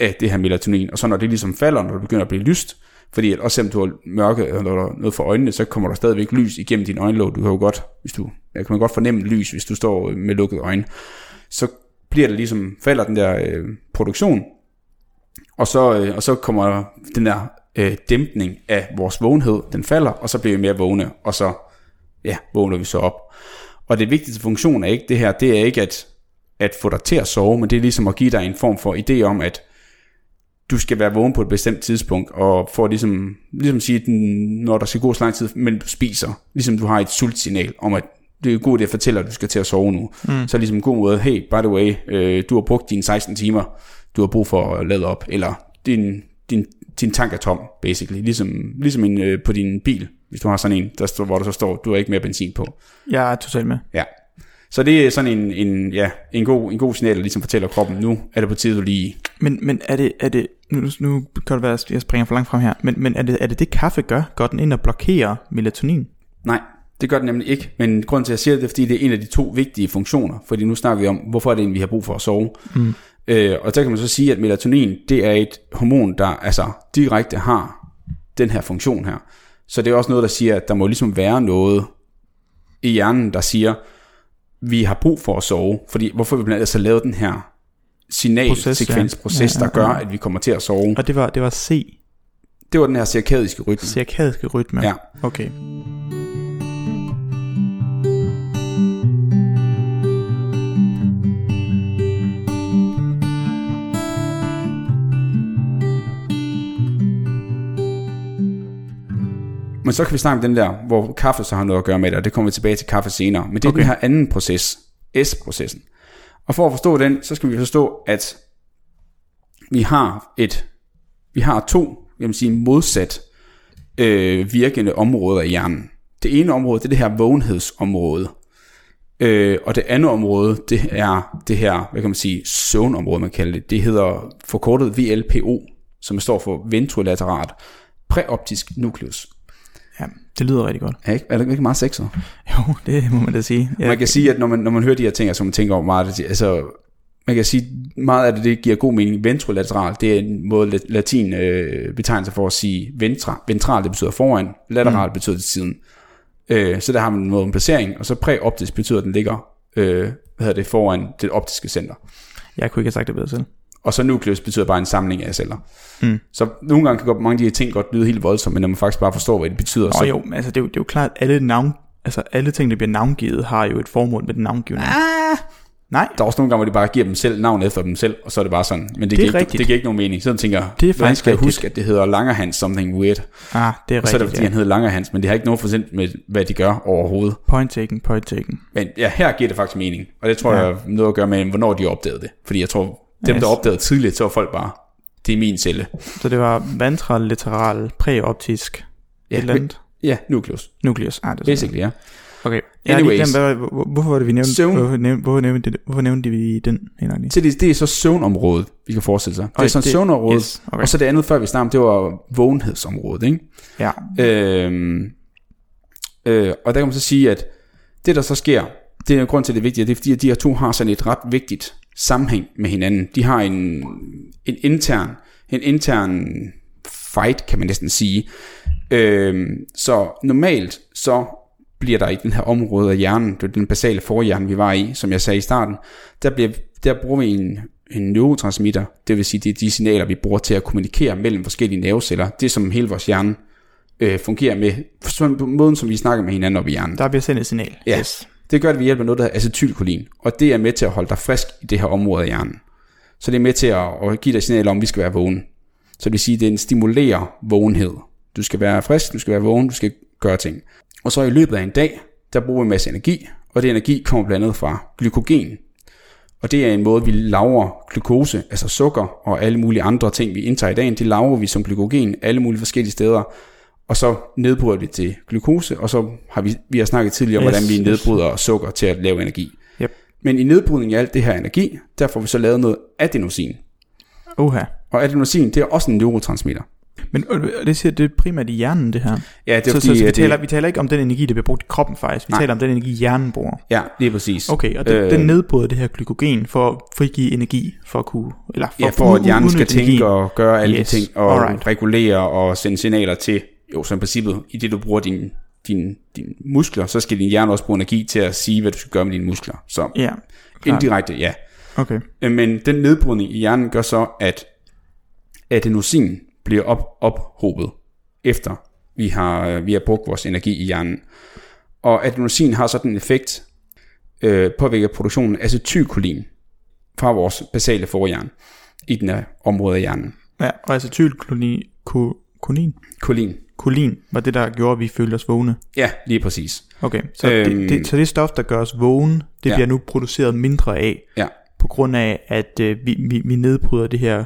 af det her melatonin. Og så når det ligesom falder, når det begynder at blive lyst, fordi at også selvom du har mørke øh, eller der noget for øjnene, så kommer der stadigvæk lys igennem din øjenlåg. Du kan jo godt, hvis du, jeg kan man godt fornemme lys, hvis du står med lukkede øjne. Så bliver det ligesom, falder den der øh, produktion, og så, øh, og så kommer den der øh, dæmpning af vores vågenhed, den falder, og så bliver vi mere vågne, og så ja, vågner vi så op. Og det vigtigste funktion er ikke det her, det er ikke at, at få dig til at sove, men det er ligesom at give dig en form for idé om, at du skal være vågen på et bestemt tidspunkt, og for ligesom, ligesom sige, når der skal gå så lang tid, men du spiser, ligesom du har et sultsignal om, at det er en god idé at fortælle, at du skal til at sove nu. Mm. Så ligesom en god måde, hey, by the way, øh, du har brugt dine 16 timer, du har brug for at lade op, eller din, din, din tank er tom, basically. Ligesom, ligesom en, øh, på din bil, hvis du har sådan en, der står, hvor der så står, du har ikke mere benzin på. jeg er totalt med. Ja. Så det er sådan en, en, ja, en, god, en god signal, der ligesom fortæller kroppen, nu er det på tide, du lige... Men, men er det, er det nu, nu kan det være, at jeg springer for langt frem her, men, men er, det, er det det kaffe gør? Går den ind og blokerer melatonin? Nej, det gør den nemlig ikke, men grunden til, at jeg siger det, er, fordi det er en af de to vigtige funktioner, fordi nu snakker vi om, hvorfor er det egentlig, vi har brug for at sove. Mm. Øh, og der kan man så sige, at melatonin, det er et hormon, der altså direkte har den her funktion her. Så det er også noget, der siger, at der må ligesom være noget i hjernen, der siger, vi har brug for at sove, fordi hvorfor vi blandt andet så lavet den her signalsekvensproces, ja. Ja, der ja, gør, ja. at vi kommer til at sove. Og det var, det var C, Det var den her cirkadiske rytme. cirkadiske rytme. Ja. Okay. Men så kan vi snakke om den der, hvor kaffe så har noget at gøre med det, og det kommer vi tilbage til kaffe senere. Men det er okay. Den her anden proces, S-processen. Og for at forstå den, så skal vi forstå, at vi har et, vi har to, jeg vil sige modsat øh, virkende områder i hjernen. Det ene område, det er det her vågenhedsområde. Øh, og det andet område, det er det her, hvad kan man sige, søvnområde, man kalder det. Det hedder forkortet VLPO, som står for ventrolateralt præoptisk nukleus. Ja, det lyder rigtig godt. Er, ikke, er det ikke meget sexet? Jo, det må man da sige. Ja, Man kan sige, at når man, når man hører de her ting, så man tænker over meget, altså, man kan sige, meget af det, det giver god mening. Ventrolateral, det er en måde la- latin øh, betegnelse for at sige ventra. Ventral, det betyder foran, lateral mm. betyder til siden. Øh, så der har man en måde en placering, og så præoptisk betyder, at den ligger øh, hvad hedder det, foran det optiske center. jeg kunne ikke have sagt det bedre selv. Og så nukleus betyder bare en samling af celler. Mm. Så nogle gange kan godt, mange af de her ting godt lyde helt voldsomt, men når man faktisk bare forstår, hvad det betyder, så Og jo, altså det er jo, det er jo klart, at alle navn, altså alle ting, der bliver navngivet, har jo et formål med den navngivning. ah, Nej, Der er også nogle gange, hvor de bare giver dem selv navn efter dem selv, og så er det bare sådan. Men det, Det er giver, ikke, rigtigt. det giver ikke nogen mening. Sådan tænker Det er faktisk skal jeg rigtigt. huske, at det hedder Langerhans something weird? ah, det er Og så er det, rigtigt, fordi ja. han hedder Langerhans, men det har ikke noget forsendt med, hvad de gør overhovedet. Point taken, point taken. Men ja, her giver det faktisk mening. Og det tror ja. jeg har noget at gøre med, hvornår de opdagede det. Fordi jeg tror, dem Yes. der opdagede tidligt, så var folk bare, det er min celle. Så det var ventral, lateral, præoptisk, Ja, et eller andet. Ja, nukleus. Nukleus. Ah, det er. Basically, ja. Okay. Jeg Anyways. glemt, hvor- hvorfor var det, vi nævnte, Søvn. hvorfor nævnte, hvorfor nævnte, hvorfor nævnte vi den? Helt? Så det, det er så søvnområdet, vi kan forestille sig. Det er sådan det- søvnområdet. yes, okay. Og så det andet, før vi snakkede om, det var vågenhedsområdet, ikke? Ja. Øhm, øh, og der kan man så sige, at det der så sker, det er grund til, at det er vigtigt, det er fordi, at de her to har sådan et ret vigtigt sammenhæng med hinanden. De har en, en intern, en intern fight, kan man næsten sige. Øhm, så normalt, så bliver der i den her område af hjernen, det er den basale forhjerne, vi var i, som jeg sagde i starten, der, bliver, der bruger vi en, en neurotransmitter, det vil sige, det er de signaler, vi bruger til at kommunikere mellem forskellige nerveceller. Det som hele vores hjerne øh, fungerer med, på måden, som vi snakker med hinanden op i hjernen. Der bliver sendt et signal. Ja. Yes. Det gør det ved hjælp af noget, der hedder acetylkolin, og det er med til at holde dig frisk i det her område af hjernen. Så det er med til at, at give dig signal om, at vi skal være vågen. Så det vil sige, at den stimulerer vågenhed. Du skal være frisk, du skal være vågen, du skal gøre ting. Og så i løbet af en dag, der bruger vi en masse energi, og det energi kommer blandt andet fra glykogen. Og det er en måde, vi laver glukose, altså sukker og alle mulige andre ting, vi indtager i dagen, det laver vi som glykogen alle mulige forskellige steder. Og så nedbryder vi det til glukose, og så har vi, vi har snakket tidligere om, Yes, hvordan vi yes. nedbryder sukker til at lave energi. Yep. Men i nedbrydningen af alt det her energi, der får vi så lavet noget adenosin. Oha. Og adenosin, det er også en neurotransmitter. Men øh, det siger, det er primært i hjernen, det her. Ja, det er så, fordi, så, så vi, at taler, det, vi taler ikke om den energi, der bliver brugt i kroppen faktisk. Vi Nej. taler om den energi, hjernen bruger. Ja, lige præcis. Okay, og det, øh, den nedbryder det her glykogen for at frigive energi, for at kunne... Eller for, Ja, for at u- hjernen skal tænke energien. og gøre alle Yes, de ting, og alright. regulere og sende signaler til, jo, så i princippet, i det du bruger dine din, din muskler, så skal din hjerne også bruge energi til at sige, hvad du skal gøre med dine muskler. Så Ja, klart. indirekte, ja. Okay. Øh, Men den nedbrydning i hjernen gør så, at adenosin bliver op, ophobet, efter vi har, øh, vi har brugt vores energi i hjernen. Og adenosin har sådan en effekt, øh, påvirker produktionen af acetylkolin fra vores basale forhjerne i den her område af hjernen. Ja, og acetylkolin, ko, kolin, Kolin. Kolin var det, der gjorde, at vi følte os vågne. Ja, lige præcis. Okay, så, øhm, det, det, så det stof, der gør os vågne, det Ja. ja. bliver nu produceret mindre af, Ja, på grund af, at øh, vi, vi, vi nedbryder det her,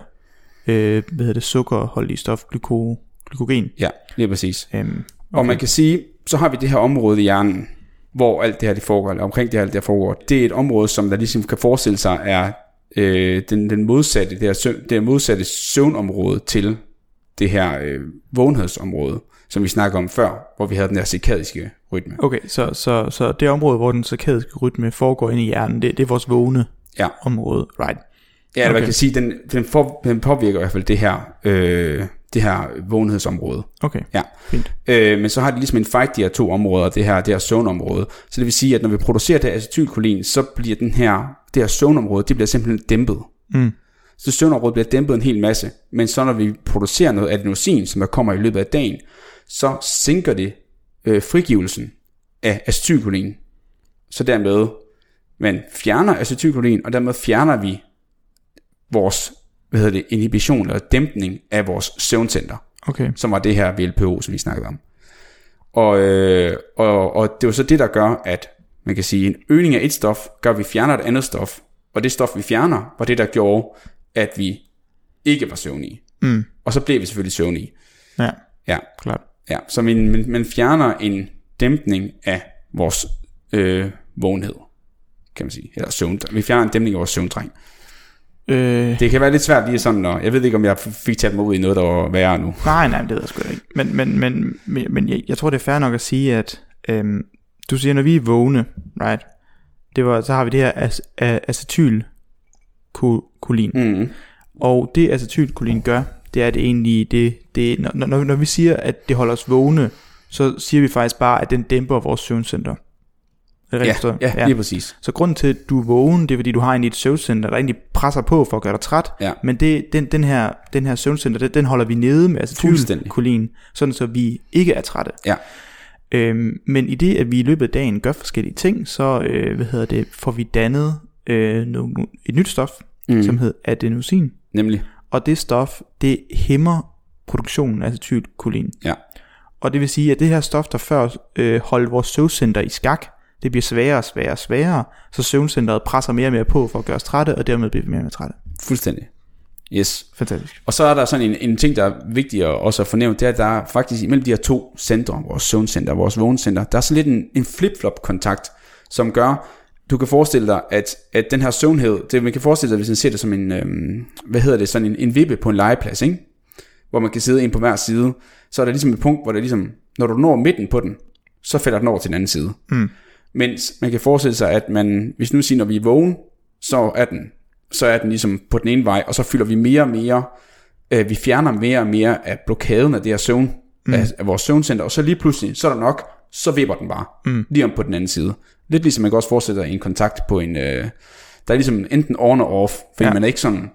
øh, hvad hedder det, sukkerholdige stof, glyko, glykogen. ja, lige præcis. Øhm, Okay. Og man kan sige, så har vi det her område i hjernen, hvor alt det her det foregår, eller omkring det her alt det her foregår. Det er et område, som der ligesom kan forestille sig er øh, den, den modsatte, det her, søvn, det her modsatte søvnområde til det her øh, vågenhedsområde, som vi snakker om før, hvor vi havde den her cirkadiske rytme. Okay, så, så, så det område, hvor den cirkadiske rytme foregår inde i hjernen, det, det er vores vågne Ja, område, right? ja okay. man kan sige, den, den, for, den påvirker i hvert fald det her, øh, det her vågenhedsområde. Okay, Ja. fint. Øh, men så har de ligesom en fight, de her to områder, det her, det her søvnområde. Så det vil sige, at når vi producerer det acetylkolin, så bliver den her, det her søvnområde, det bliver simpelthen dæmpet. Mm. Så søvnområdet bliver dæmpet en hel masse. Men så når vi producerer noget adenosin, som der kommer i løbet af dagen, så sænker det øh, frigivelsen af acetylkolin. Så dermed, man fjerner acetylkolin, og dermed fjerner vi vores hvad hedder det, inhibition eller dæmpning af vores søvncenter Okay, som var det her VLPO, som vi snakkede om. Og, øh, og, og det er jo så det, der gør, at man kan sige, en øgning af et stof, gør, at vi fjerner et andet stof. Og det stof, vi fjerner, var det, der gjorde, at vi ikke var søvnige. Mm. Og så blev vi selvfølgelig søvnige. Ja, Ja, klart. ja. så man, man, man fjerner en dæmpning af vores øh, vågenhed, kan man sige. Eller søvn. Vi fjerner en dæmpning af vores søvntræng. Øh, Det kan være lidt svært lige sådan, og jeg ved ikke, om jeg fik taget mig ud i noget, der var værre nu. nej, nej, det ved jeg sgu ikke. Men, men, men, men, men jeg, jeg tror, det er fair nok at sige, at øhm, du siger, når vi er vågne, right, det var, så har vi det her ac- a- acetylkolin. Mm. Og det acetylkolin gør, det er det egentlig, det, det, når, når, når vi siger, at det holder os vågne, så siger vi faktisk bare, at den dæmper vores søvncenter. Er Ja, forstået? ja, lige præcis. Så grunden til, at du er vågen, det er fordi, du har egentlig et søvncenter, der egentlig presser på for at gøre dig træt. Ja. Men det, den, den, her, den her søvncenter, den, den holder vi nede med acetylkolin, sådan så vi ikke er trætte. Ja, Øhm, men i det, at vi i løbet af dagen gør forskellige ting, så øh, hvad hedder det, får vi dannet øh, no, no, et nyt stof, mm. som hedder adenosin. nemlig. Og det stof, det hæmmer produktionen af acetylkolin. Ja, Og det vil sige, at det her stof, der før øh, holdt vores søvncenter i skak, det bliver sværere og sværere og sværere, så søvncenteret presser mere og mere på for at gøre os trætte, og dermed bliver vi mere og mere trætte. fuldstændig. Yes. Fantastisk. Og så er der sådan en, en ting, der er vigtig at også at fornævne, det er, at der er faktisk imellem de her to centre, vores søvncenter og vores vågencenter, der er sådan lidt en, en flip-flop kontakt, som gør, du kan forestille dig, at, at den her søvnhed, det, man kan forestille sig, hvis man ser det som en, øhm, hvad hedder det, sådan en, en vippe på en legeplads, ikke? hvor man kan sidde ind på hver side, så er der ligesom et punkt, hvor der ligesom, når du når midten på den, så falder den over til den anden side. Mm. Mens man kan forestille sig, at man, hvis nu siger, når vi er vågen, så er den, så er den ligesom på den ene vej, og så fylder vi mere og mere, øh, vi fjerner mere og mere af blokaden af det her søvn, mm. af, af vores søvncenter, og så lige pludselig, så er der nok, så vipper den bare, mm. lige om på den anden side. Lidt ligesom man kan også forestille sig en kontakt på en, øh, der er ligesom enten on og off, fordi Ja. man er ikke sådan,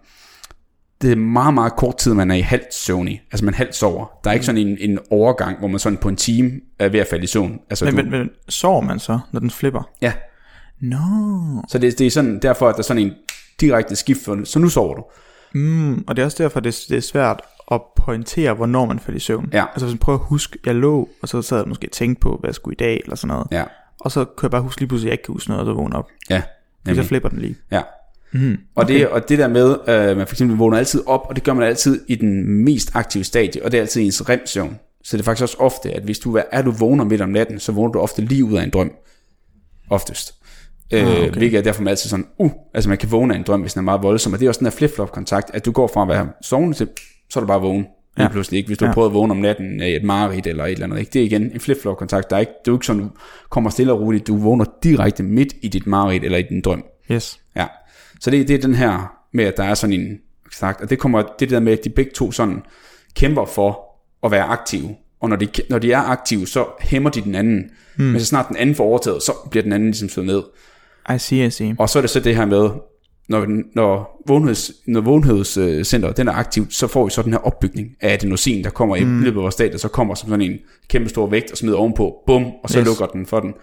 det er meget, meget kort tid, man er i halvt søvnig. Altså man halvt sover. Der er ikke sådan en, en overgang, hvor man sådan på en time er ved at falde i søvn. Altså, Men, du, men, men sover man så, når den flipper? ja, Nå. så det, det er sådan, derfor, at der er sådan en direkte skift, for, så nu sover du. Mm, og det er også derfor, det, det er svært at pointere, hvornår man falder i søvn. Ja. Altså hvis man prøver at huske, jeg lå, og så sad jeg måske og tænkte på, hvad jeg skulle i dag, eller sådan noget. Ja, Og så kan jeg bare huske lige pludselig, at jeg ikke kan huske noget, og så vågne op. ja, Fordi så flipper den lige. ja. Mm, og, det, og det der med, øh, man for eksempel vågner altid op, og det gør man altid i den mest aktive stadie, og det er altid i ens remsøvn. Så det er faktisk også ofte, at hvis du er, er du vågner midt om natten, så vågner du ofte lige ud af en drøm. Oftest. Øh, Ah, okay. okay. Hvilket er derfor man altid sådan, uh, altså man kan vågne af en drøm, hvis den er meget voldsom. Og det er også den her flip-flop kontakt, at du går fra at være sovende til, så er du bare vågen. Lige Ja. pludselig ikke. Hvis du Ja. har prøvet at vågne om natten i et mareridt eller et eller andet. Ikke? Det er igen en flip-flop kontakt. Der er ikke, det er jo ikke sådan, du kommer stille og roligt. Du vågner direkte midt i dit mareridt eller i din drøm. Yes. Ja. Så det, det er den her med, at der er sådan en sagt, og det kommer det der med, at de begge to sådan kæmper for at være aktive. Og når de, når de er aktive, så hæmmer de den anden. Mm. Men så snart den anden får overtaget, så bliver den anden ligesom slået ned. I see, I see. Og så er det så det her med, når, når, vågenheds, når vågenhedscenteret den er aktivt, så får vi så den her opbygning af adenosin, der kommer mm. i løbet af vores dag, der så kommer som sådan en kæmpe stor vægt og smider ovenpå, bum, og så Yes. lukker den for den.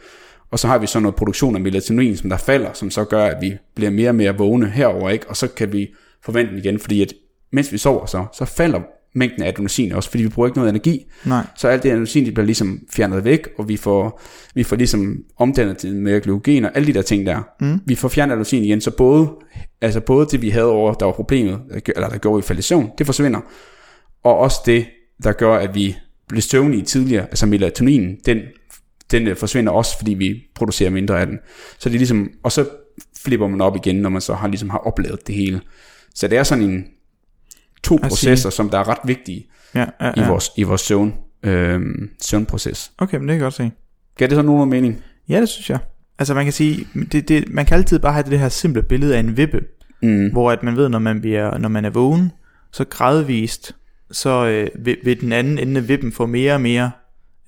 Og så har vi så noget produktion af melatonin, som der falder, som så gør, at vi bliver mere og mere vågne herover ikke? Og så kan vi forvente den igen, fordi at mens vi sover så, så falder mængden af adenosin også, fordi vi bruger ikke noget energi. Nej. Så alt det adenosin, det bliver ligesom fjernet væk, og vi får, vi får ligesom omdannet til mere glykogen og alle de der ting der. Mm. Vi får fjernet adenosin igen, så både, altså både det, vi havde over, der var problemet, eller der gjorde i fallition, det forsvinder. Og også det, der gør, at vi blev søvnige tidligere, altså melatonin, den, den øh, forsvinder også, fordi vi producerer mindre af den. Så det er ligesom, og så flipper man op igen, når man så har ligesom har oplevet det hele. Så det er sådan en to see. processer, som der er ret vigtige Ja, ja, i ja. vores, i vores søvn, øh, søvnproces. Okay, men det kan jeg godt se. Gav det så nogen mening? Ja, det synes jeg. Altså man kan sige, det, det, man kan altid bare have det her simple billede af en vippe, Mm. hvor at man ved, når man, bliver, når man er vågen, så gradvist, så øh, vil, vil den anden ende af vippen få mere og mere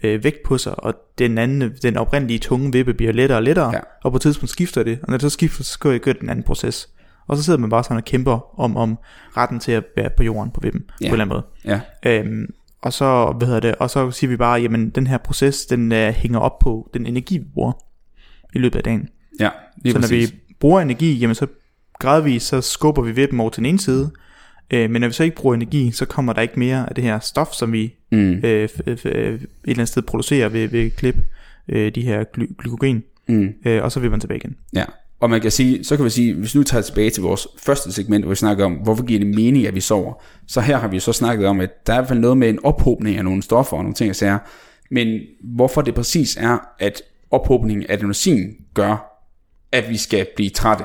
øh, vægt på sig, og den anden, den oprindelige tunge vippe bliver lettere og lettere, Ja. og på et tidspunkt skifter det, og når det så skifter, så jeg gøre den anden proces. Og så sidder man bare sådan og kæmper om, om retten til at være på jorden på vippen, Ja. på en eller anden måde. Ja, Øhm, og så, hvad hedder det, og så siger vi bare, jamen den her proces, den øh, hænger op på den energi, vi bruger i løbet af dagen. ja lige så når præcis. vi bruger energi, jamen så gradvist, så skubber vi vippen over til den ene side, Øh, men når vi så ikke bruger energi, så kommer der ikke mere af det her stof, som vi Mm. øh, f- f- et eller andet sted producerer ved, ved klip øh, de her gly- glykogen, Mm. øh, og så vil man tilbage igen. Ja, og man kan sige, så kan vi sige, hvis vi nu tager tilbage til vores første segment, hvor vi snakker om, hvorfor giver det mening, at vi sover, så her har vi så snakket om, at der er i hvert fald noget med en ophobning af nogle stoffer og nogle ting, jeg siger, men hvorfor det præcis er, at ophobningen af adenosin gør, at vi skal blive trætte,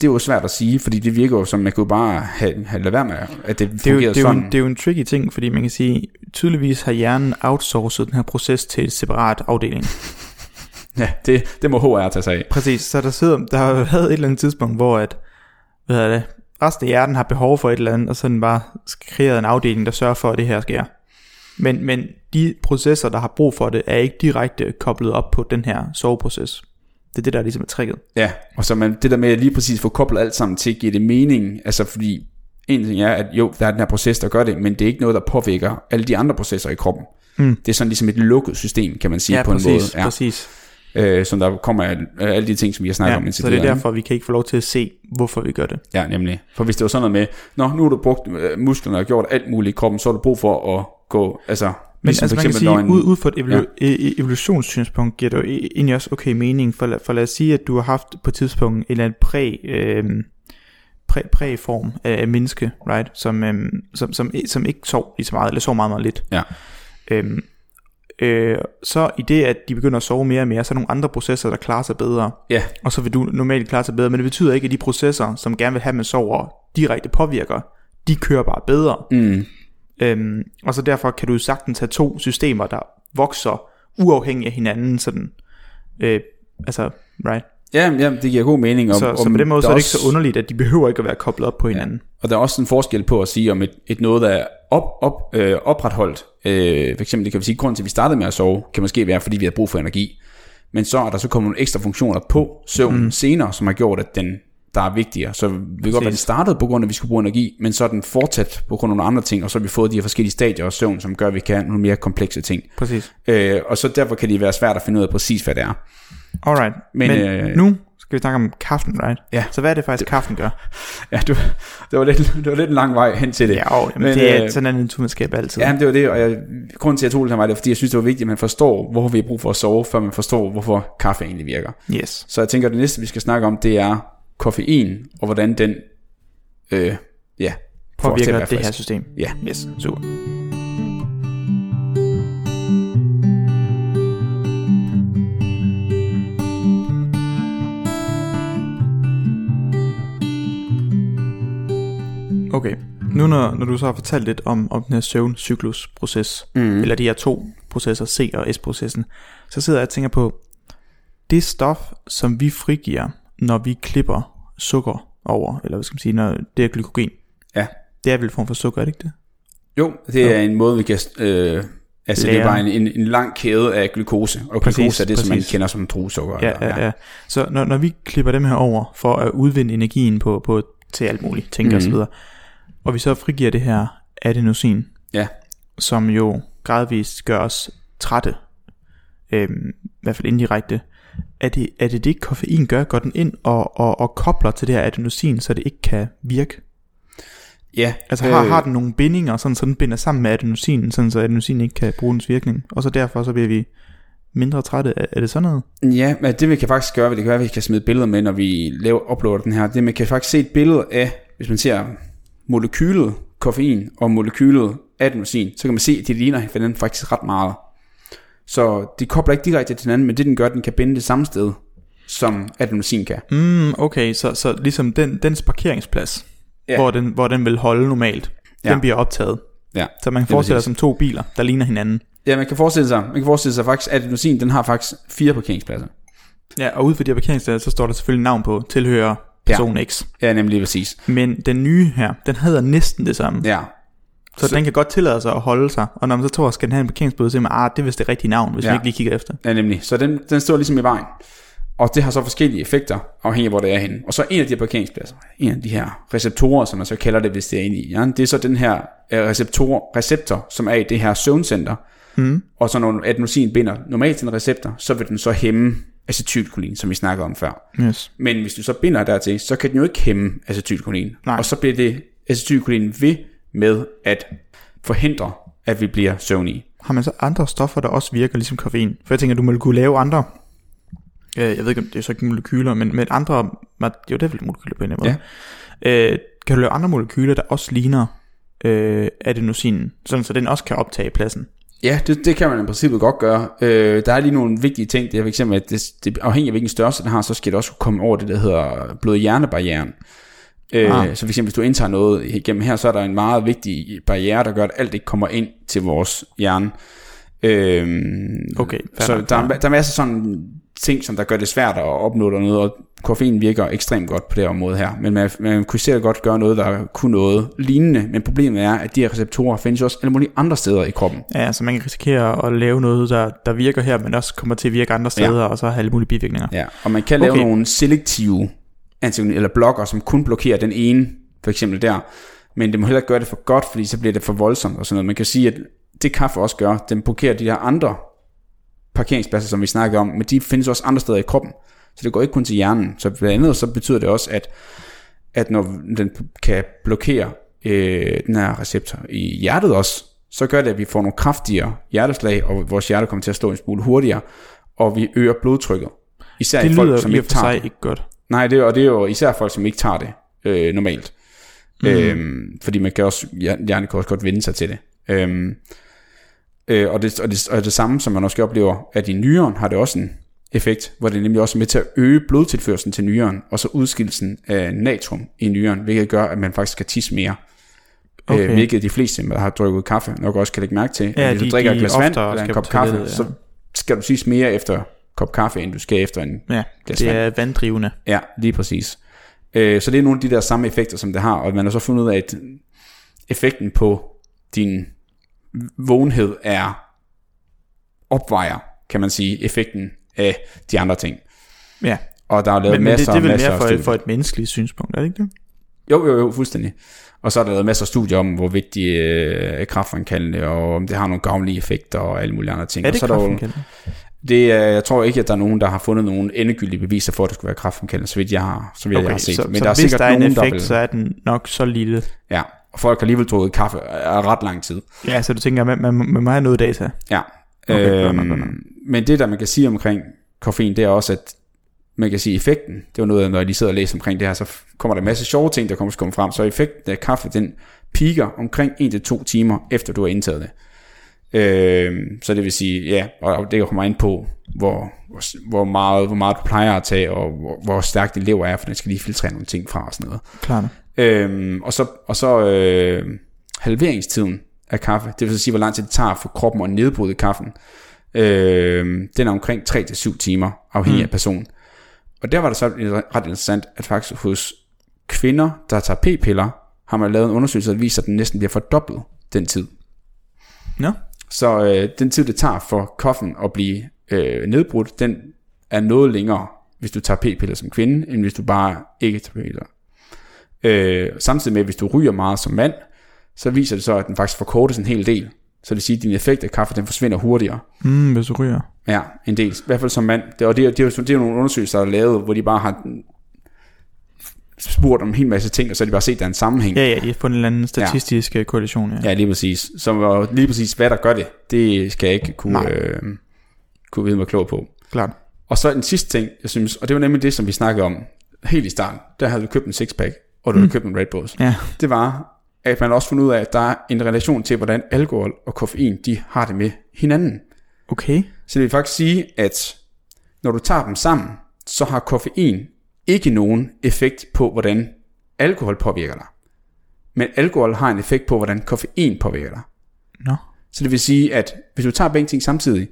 det er jo svært at sige, fordi det virker jo som, man kunne bare have, have lade være med, at det Det er, jo, det, er jo en, sådan. det er jo en tricky ting, fordi man kan sige, tydeligvis har hjernen outsourcet den her proces til et separat afdeling. Ja, det, det må HR tage sig af. Præcis, så der sidder, der har været et eller andet tidspunkt, hvor at, hvad hedder det, resten af hjernen har behov for et eller andet, og så er den bare kreeret en afdeling, der sørger for, at det her sker. Men, men de processer, der har brug for det, er ikke direkte koblet op på den her soveproces. Det er det, der ligesom er tricket. Ja, og så man, det der med at lige præcis få koblet alt sammen til, giver det mening, altså fordi en ting er, at jo, der er den her proces, der gør det, men det er ikke noget, der påvirker alle de andre processer i kroppen. Mm. Det er sådan ligesom et lukket system, kan man sige Ja, på præcis, en måde. ja. præcis. Øh, som der kommer af af alle de ting, som vi har snakket om Ja, indtil så det er derfor, vi kan ikke få lov til at se, hvorfor vi gør det. Ja, nemlig. For hvis det var sådan noget med, Nå, nu har du brugt øh, musklerne og gjort alt muligt i kroppen, så har du brug for at gå, altså... Men ligesom altså man kan sige, en- ud, ud fra et evolu- ja. evolutionssynspunkt giver det jo e- egentlig også okay mening, for, for lad os sige, at du har haft på et tidspunkt en eller anden præ, øh, præ, præform af, menneske, right, som, øh, som, som, som ikke sov lige så meget, eller sov meget, meget lidt. Ja. Øhm, øh, så i det, at de begynder at sove mere og mere, så er der nogle andre processer, der klarer sig bedre, Ja, og så vil du normalt klare sig bedre, men det betyder ikke, at de processer, som gerne vil have, at man sover, direkte påvirker, de kører bare bedre. mm, Øhm, og så derfor kan du sagtens have to systemer, der vokser uafhængigt af hinanden, sådan, øh, altså, right? ja, ja, det giver god mening. Om, Så, så om på den måde så er det ikke også- så underligt, at de behøver ikke at være koblet op på hinanden. Og der er også en forskel på at sige, om et, et noget, der er op, op, øh, opretholdt, øh, for eksempel det kan vi sige, grund til, at vi startede med at sove, kan måske være, fordi vi har brug for energi. Men så er der så kommet nogle ekstra funktioner på søvnen mm. senere, som har gjort, at den der er vigtigere. Så vi kan godt være, at det startede på grund af, at vi skulle bruge energi, men så er den fortsat på grund af nogle andre ting, og så har vi fået de her forskellige stadier af søvn, som gør, at vi kan nogle mere komplekse ting. Præcis. Øh, og så derfor kan det være svært at finde ud af præcis, hvad det er. Alright, men, Men, øh, nu skal vi snakke om kaffen, right? Ja. Så hvad er det faktisk, kaffen gør? Ja, du, det, var lidt, det var lidt en lang vej hen til det. Ja, jo, jamen, Men, det er øh, sådan en naturvidenskab altid. Ja, det var det, og jeg, grunden til, at jeg tog det her var, det var, fordi jeg synes, det var vigtigt, at man forstår, hvorfor vi har brug for at sove, før man forstår, hvorfor kaffe egentlig virker. Yes. Så jeg tænker, at det næste, vi skal snakke om, det er koffein, og hvordan den, øh, ja, Påvirker det her system. Ja. Yes, super. Okay, nu når, når du så har fortalt lidt om, om den her søvncyklusproces, Mm. eller de her to processer, C og S-processen, så sidder jeg og tænker på, det stof, som vi frigiver, når vi klipper sukker over, eller hvad skal man sige, når det er glykogen, Ja. det er vel en form for sukker, er det ikke det? Jo, det er en måde, vi kan... Øh, altså, det er Lære. bare en, en, en lang kæde af glukose, og Præcis, glukose er det, som man præcis. kender som druesukker. Ja, ja, ja. Så når, når vi klipper dem her over, for at udvinde energien på, på til alt muligt, tænker mm. Mhm. videre, og vi så frigiver det her adenosin, Ja. som jo gradvist gør os trætte, øhm, i hvert fald indirekte, er det, er det det, koffein gør? Går den ind og, og, og kobler til det her adenosin, så det ikke kan virke? ja. Altså har, har den nogle bindinger, sådan, så den binder sammen med adenosinen, sådan så adenosin ikke kan bruge dens virkning, og så derfor så bliver vi mindre trætte. Er, er det sådan noget? Ja, men det vi kan faktisk gøre, det kan være, at vi kan smide billeder med, når vi laver, uploader den her, det man kan faktisk se et billede af, hvis man ser molekylet koffein og molekylet adenosin, så kan man se, at de ligner hinanden faktisk ret meget. Så de kobler ikke direkte til hinanden, men det den gør, den kan binde det samme sted, som adenosin kan. Mm, okay, så, så ligesom den, dens parkeringsplads, Ja. hvor, den, hvor den vil holde normalt, Ja. den bliver optaget. Ja, Så man kan forestille sig som to biler, der ligner hinanden. ja man kan forestille sig, man kan forestille sig faktisk, at adenosin, den har faktisk fire parkeringspladser. Ja, og ude for de her parkeringspladser, så står der selvfølgelig navn på, tilhører person ja. X. Ja, nemlig præcis. Men den nye her, den hedder næsten det samme. Ja, Så, så den kan godt tillade sig at holde sig. Og når man så tror, skal den have en parkeringsbøde, så siger man, ah, det er vist det rigtige navn, hvis ja. Ja. man ikke lige kigger efter. Ja, nemlig. Så den, den står ligesom i vejen. Og det har så forskellige effekter, afhængig af hvor det er henne. Og så en af de her parkeringspladser, en af de her receptorer, som man så kalder det, hvis det er inde i hjernen, det er så den her øh, receptor, receptor, som er i det her søvncenter. Mm. Og så når adenosin binder normalt til en receptor, så vil den så hæmme acetylkolin, som vi snakkede om før. Yes. Men hvis du så binder dertil, så kan den jo ikke hæmme acetylkolin. Nej. Og så bliver det acetylcholin ved med at forhindre, at vi bliver søvnige. Har man så andre stoffer, der også virker ligesom koffein? For jeg tænker, du må kunne lave andre, øh, jeg ved ikke, om det er så ikke molekyler, men med andre, jo det er vel molekyler på en måde. Ja. Øh, kan du lave andre molekyler, der også ligner øh, adenosinen, sådan så den også kan optage pladsen? Ja, det, det kan man i princippet godt gøre. Øh, der er lige nogle vigtige ting. Det er for eksempel, at det, det afhængig af hvilken størrelse den har, så skal det også komme over det, der hedder blod-hjernebarrieren. Øh, ah. Så for eksempel, hvis du indtager noget igennem her, så er der en meget vigtig barriere, der gør, at alt ikke kommer ind til vores hjerne. Øh, okay, så der, er, der er masser sådan ting, som der gør det svært at opnå noget, og koffein virker ekstremt godt på det område her. Men man, man kunne sikkert godt gøre noget, der kunne noget lignende, men problemet er, at de her receptorer findes også alle mulige andre steder i kroppen. Ja, så man kan risikere at lave noget, der, der virker her, men også kommer til at virke andre steder, ja. og så have alle mulige bivirkninger. Ja, og man kan lave okay. nogle selektive eller blokker, som kun blokerer den ene, for eksempel der. Men det må heller ikke gøre det for godt, fordi så bliver det for voldsomt og sådan noget. Man kan sige, at det kaffe også gør, den blokerer de her andre parkeringspladser, som vi snakkede om, men de findes også andre steder i kroppen. Så det går ikke kun til hjernen. Så blandt andet så betyder det også, at, at når den kan blokere øh, den her receptor i hjertet også, så gør det, at vi får nogle kraftigere hjerteslag, og vores hjerte kommer til at stå en smule hurtigere, og vi øger blodtrykket. Især det i folk, som ikke tager sig det. ikke godt. Nej, det, og det er jo især folk, som ikke tager det øh, normalt. Mm. Øhm, fordi man kan også, hjernen kan også godt vende sig til det. Øhm, øh, og, det, og, det, og det samme, som man også oplever, at i nyren har det også en effekt, hvor det nemlig også er med til at øge blodtilførselen til nyren, og så udskillelsen af natrium i nyren, hvilket gør, at man faktisk kan tisse mere. Øh, okay. Øh, hvilket de fleste, der har drukket kaffe, nok også kan lægge mærke til. Ja, hvis du drikker et glas vand eller en kop kaffe, ja. så skal du sige mere efter kop kaffe, end du skal efter en ja, glas det vand. er vanddrivende. Ja, lige præcis. Øh, så det er nogle af de der samme effekter, som det har, og man har så fundet ud af, at effekten på din vågenhed er opvejer, kan man sige, effekten af de andre ting. Ja. Og der er lavet men, masser men det, det er vel mere for, for et menneskeligt synspunkt, er det ikke det? Jo, jo, jo, fuldstændig. Og så er der lavet masser af studier om, hvor vigtig øh, kraftfremkaldende, og om det har nogle gavnlige effekter og alle mulige andre ting. Er det og så kraftfremkaldende? Det er, jeg tror ikke, at der er nogen, der har fundet nogen endegyldige beviser for, at det skulle være kraftfremkaldende, så vidt jeg har, så vidt okay, jeg har set. Så, Men så der er hvis der er en effekt, vil, så er den nok så lille. Ja, og folk har alligevel drukket kaffe af ret lang tid. Ja, så du tænker, man, man, man må have noget data. Ja, okay, øhm, godt, godt. men det der man kan sige omkring koffein, det er også, at man kan sige effekten, det var noget, når jeg lige sidder og læser omkring det her, så kommer der en masse sjove ting, der kommer, komme frem, så effekten af kaffe, den piker omkring 1-2 timer, efter du har indtaget det. Øh, så det vil sige, ja, og det kommer ind på, hvor, hvor, hvor, meget, hvor meget du plejer at tage, og hvor, hvor stærkt lever er, for den skal lige filtrere nogle ting fra og sådan noget. Klart. Øh, og så, og så øh, halveringstiden af kaffe, det vil sige, hvor lang tid det tager for kroppen at nedbryde kaffen, øh, den er omkring 3-7 timer, afhængig mm. af personen. Og der var det så ret interessant, at faktisk hos kvinder, der tager p-piller, har man lavet en undersøgelse, der viser, at den næsten bliver fordoblet den tid. Ja. Så øh, den tid, det tager for koffen at blive øh, nedbrudt, den er noget længere, hvis du tager p-piller som kvinde, end hvis du bare ikke tager p-piller. Øh, samtidig med, at hvis du ryger meget som mand, så viser det så, at den faktisk forkortes en hel del. Så det vil sige, at din effekt af kaffe, den forsvinder hurtigere. Mm, hvis du ryger. Ja, en del. I hvert fald som mand. Det, og det, det, det, det er jo nogle undersøgelser, der er lavet, hvor de bare har spurgt om en hel masse ting, og så har de bare set, at der er en sammenhæng. Ja, ja, de har fundet en eller anden statistisk ja. korrelation. Ja. ja, lige præcis. Så lige præcis, hvad der gør det, det skal jeg ikke kunne, øh, kunne vide mig klog på. Klart. Og så den sidste ting, jeg synes, og det var nemlig det, som vi snakkede om helt i starten. Der havde vi købt en sixpack, og du mm. havde købt en Red Bulls. Ja. Det var, at man også fundet ud af, at der er en relation til, hvordan alkohol og koffein, de har det med hinanden. Okay. Så det vil faktisk sige, at når du tager dem sammen, så har koffein ikke nogen effekt på, hvordan alkohol påvirker dig. Men alkohol har en effekt på, hvordan koffein påvirker dig. Nå. Så det vil sige, at hvis du tager begge ting samtidig,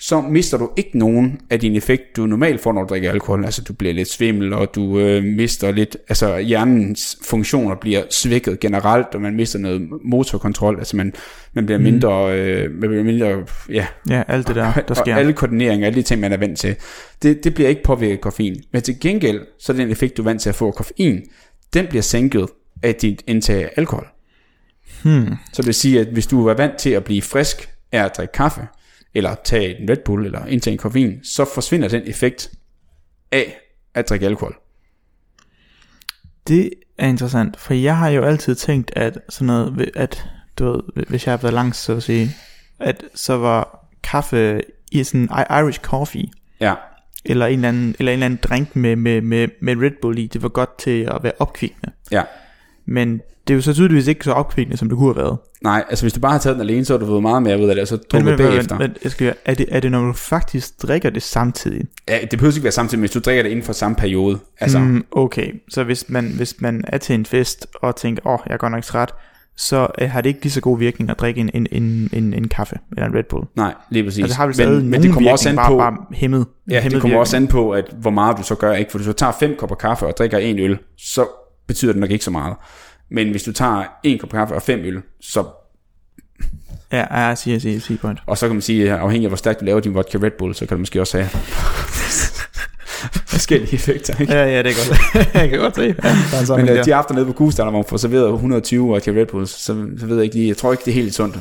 så mister du ikke nogen af din effekt, du normalt får, når du drikker alkohol. Altså du bliver lidt svimmel, og du øh, mister lidt, altså hjernens funktioner bliver svækket generelt, og man mister noget motorkontrol, altså man, man bliver mhm. mindre, øh, man bliver mindre, ja. Ja, alt det der, der sker. Og alle koordineringer, alle de ting, man er vant til, det, det bliver ikke påvirket af koffein. Men til gengæld, så er den effekt, du er vant til at få af koffein, den bliver sænket af dit indtag af alkohol. Hmm. Så det vil sige, at hvis du er vant til at blive frisk af at drikke kaffe, eller tage en Red Bull, eller indtage en koffein, så forsvinder den effekt af at drikke alkohol. Det er interessant, for jeg har jo altid tænkt, at sådan noget, at du ved, hvis jeg har været langt, så at sige, at så var kaffe i sådan Irish coffee, Ja, eller en eller anden, eller en eller anden drink med, med, med, med Red Bull i, det var godt til at være opkvikkende. ja. Men det er jo så tydeligvis ikke så opkvikkende, som det kunne have været. Nej, altså hvis du bare har taget den alene, så har du fået meget mere ud af det, og så Men, drukket men, men, bagefter. men, jeg skal, høre, er, det, er det, når du faktisk drikker det samtidig? Ja, det behøver ikke være samtidig, hvis du drikker det inden for samme periode. Altså, mm. Okay, så hvis man, hvis man er til en fest og tænker, åh, oh, jeg er godt nok træt, så øh, har det ikke lige så god virkning at drikke en, en, en, en, en kaffe eller en Red Bull. nej, lige præcis. Altså det har stadig men, men det kommer også an på, bare, bare hæmmet, ja, hæmmet det kommer virkning. også an på, at hvor meget du så gør, ikke? For hvis du tager fem kopper kaffe og drikker en øl, så betyder det nok ikke så meget. Men hvis du tager en kop kaffe og fem øl, så, Ja, ja, jeg siger, jeg siger, siger point. og så kan man sige, afhængig af hvor stærkt du laver din vodka Red Bull, så kan du måske også have forskellige effekter, ikke? Ja, ja, det er godt. jeg kan godt se. Ja, der er sådan Men der. øh, de aftener nede på Kugestarter, hvor man får serveret 120 vodka Red Bulls, så, så ved jeg ikke lige, jeg tror ikke, det er helt sundt.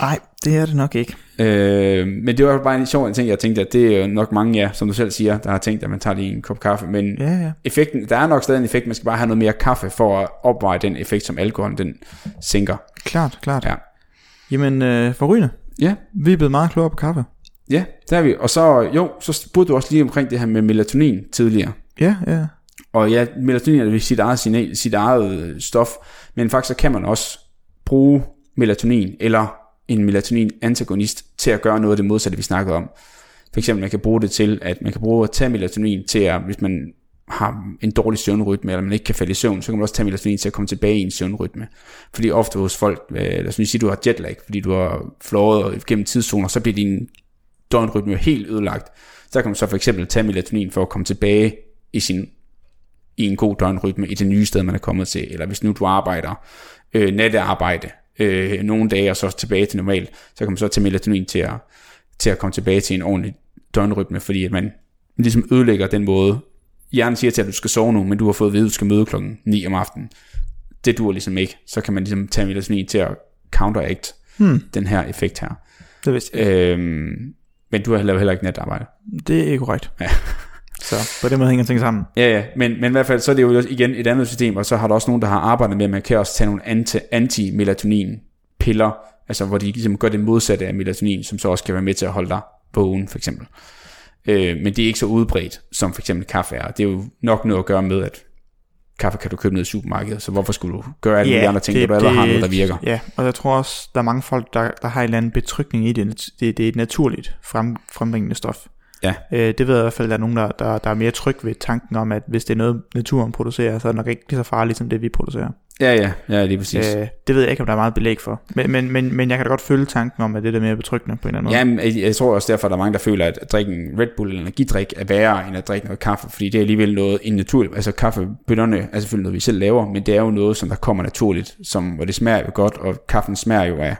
Nej, det er det nok ikke. Øh, men det var bare en sjov ting, jeg tænkte, at det er jo nok mange, ja, som du selv siger, der har tænkt, at man tager lige en kop kaffe, men Ja, ja. effekten, der er nok stadig en effekt, man skal bare have noget mere kaffe for at opveje den effekt, som alkohol den sænker. Klart, klart. Ja. Jamen, øh, forrygende. Ja, Vi er blevet meget klogere på kaffe. ja, der er vi. Og så, jo, så spurgte du også lige omkring det her med melatonin tidligere. Ja, ja. Og ja, melatonin er sit eget, signal, sit eget stof, men faktisk så kan man også bruge melatonin eller en melatonin-antagonist til at gøre noget af det modsatte, vi snakkede om. For eksempel, man kan bruge det til, at man kan bruge at tage melatonin til, at hvis man har en dårlig søvnrytme, eller man ikke kan falde i søvn, så kan man også tage melatonin til at komme tilbage i en søvnrytme. Fordi ofte hos folk, øh, lad os lige sige, du har jetlag, fordi du har flået gennem tidszoner, så bliver din døgnrytme helt ødelagt. Så kan man så for eksempel tage melatonin for at komme tilbage i sin i en god døgnrytme i det nye sted, man er kommet til. Eller hvis nu du arbejder øh, nattearbejde øh, nogle dage, og så tilbage til normal, så kan man så tage melatonin til at, til at komme tilbage til en ordentlig døgnrytme, fordi at man ligesom ødelægger den måde. Hjernen siger til, at du skal sove nu, men du har fået at vide, at du skal møde klokken 9 om aftenen. Det dur ligesom ikke. Så kan man ligesom tage melatonin til at counteract Hmm, den her effekt her. det vidste jeg. Øhm, men du har lavet heller ikke natarbejde. Det er korrekt. Ja. Så på den måde hænger ting sammen. Ja, ja, men, men i hvert fald så er det jo igen et andet system, og så har der også nogen, der har arbejdet med, at man kan også tage nogle anti, anti-melatonin-piller, altså hvor de ligesom gør det modsatte af melatonin, som så også kan være med til at holde dig vågen, for eksempel. Øh, men det er ikke så udbredt, som for eksempel kaffe er. Det er jo nok noget at gøre med, at kaffe kan du købe ned i supermarkedet, så hvorfor skulle du gøre alle de andre ting, hvor du allerede har noget, der virker? Ja, og jeg tror også, der er mange folk, der, der har en eller anden betrykning i det. Det, det er et naturligt frem, frembringende stof. Ja. Øh, det ved jeg i hvert fald, der er nogen, der, der, der er mere tryg ved tanken om, at hvis det er noget, naturen producerer, så er det nok ikke lige så farligt, som det vi producerer. Ja, ja, ja, lige præcis. Øh, det ved jeg ikke, om der er meget belæg for. Men, men, men, men jeg kan da godt følge tanken om, at det er mere betryggende på en eller anden måde. Ja, men jeg, jeg tror også derfor, at der er mange, der føler, at at drikke en Red Bull eller energidrik er værre, end at drikke noget kaffe, fordi det er alligevel noget en naturligt, altså kaffebønderne er selvfølgelig noget, vi selv laver, men det er jo noget, som der kommer naturligt, som, hvor det smager jo godt, og kaffen smager jo af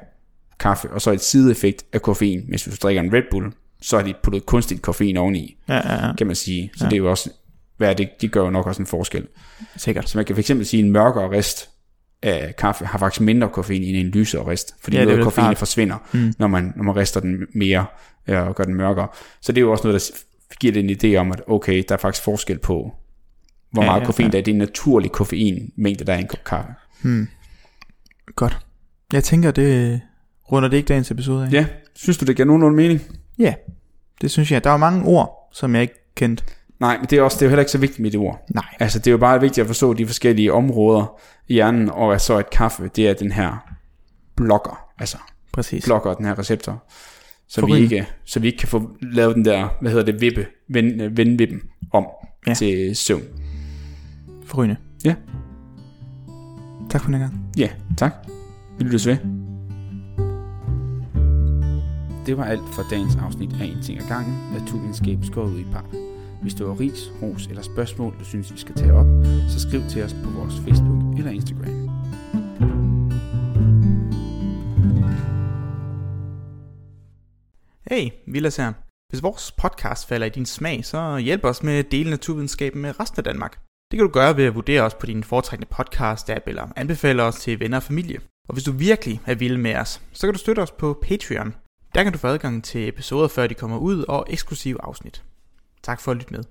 kaffe, og så et sideeffekt af koffein. Hvis du drikker en Red Bull, så har de puttet kunstigt koffein oveni, Ja, ja, ja. kan man sige. Så Ja. det er jo også, hvad det, de gør jo nok også en forskel. Sikkert. Så man kan fx sige, at en mørkere rist af kaffe har faktisk mindre koffein end en lysere rist, fordi Ja, ja, det noget koffein forsvinder, Mm. når, man, når man rister den mere øh, og gør den mørkere. Så det er jo også noget, der giver det en idé om, at okay, der er faktisk forskel på, hvor Ja, meget ja, koffein ja. der er. Det er en naturlig koffeinmængde, der er i en kop kaffe. Hmm. Godt. Jeg tænker, det runder det ikke dagens episode af. Ja, synes du, det giver nogenlunde mening? Ja, det synes jeg. Der var mange ord, som jeg ikke kendte. Nej, men det er, også, det er jo heller ikke så vigtigt med det ord. Nej. Altså, det er jo bare vigtigt at forstå de forskellige områder i hjernen, og at så et kaffe, det er den her blokker, altså Præcis. blokker den her receptor, så vi, Forrygende. ikke, så vi ikke kan få lavet den der, hvad hedder det, vippe, vend, øh, vendvippen om ja. til søvn. Forrygende. Ja. Tak for den gang. Ja, tak. Vi lyttes ved. Det var alt for dagens afsnit af En ting ad gangen, naturvidenskab skåret ud i pap. Hvis du har ris, ros eller spørgsmål, du synes, vi skal tage op, så skriv til os på vores Facebook eller Instagram. Hey, Vilas her. Hvis vores podcast falder i din smag, så hjælp os med at dele naturvidenskaben med resten af Danmark. Det kan du gøre ved at vurdere os på din foretrækkende podcast-app eller anbefale os til venner og familie. Og hvis du virkelig er vild med os, så kan du støtte os på Patreon. Der kan du få adgang til episoder, før de kommer ud, og eksklusive afsnit. Tak for at lytte med.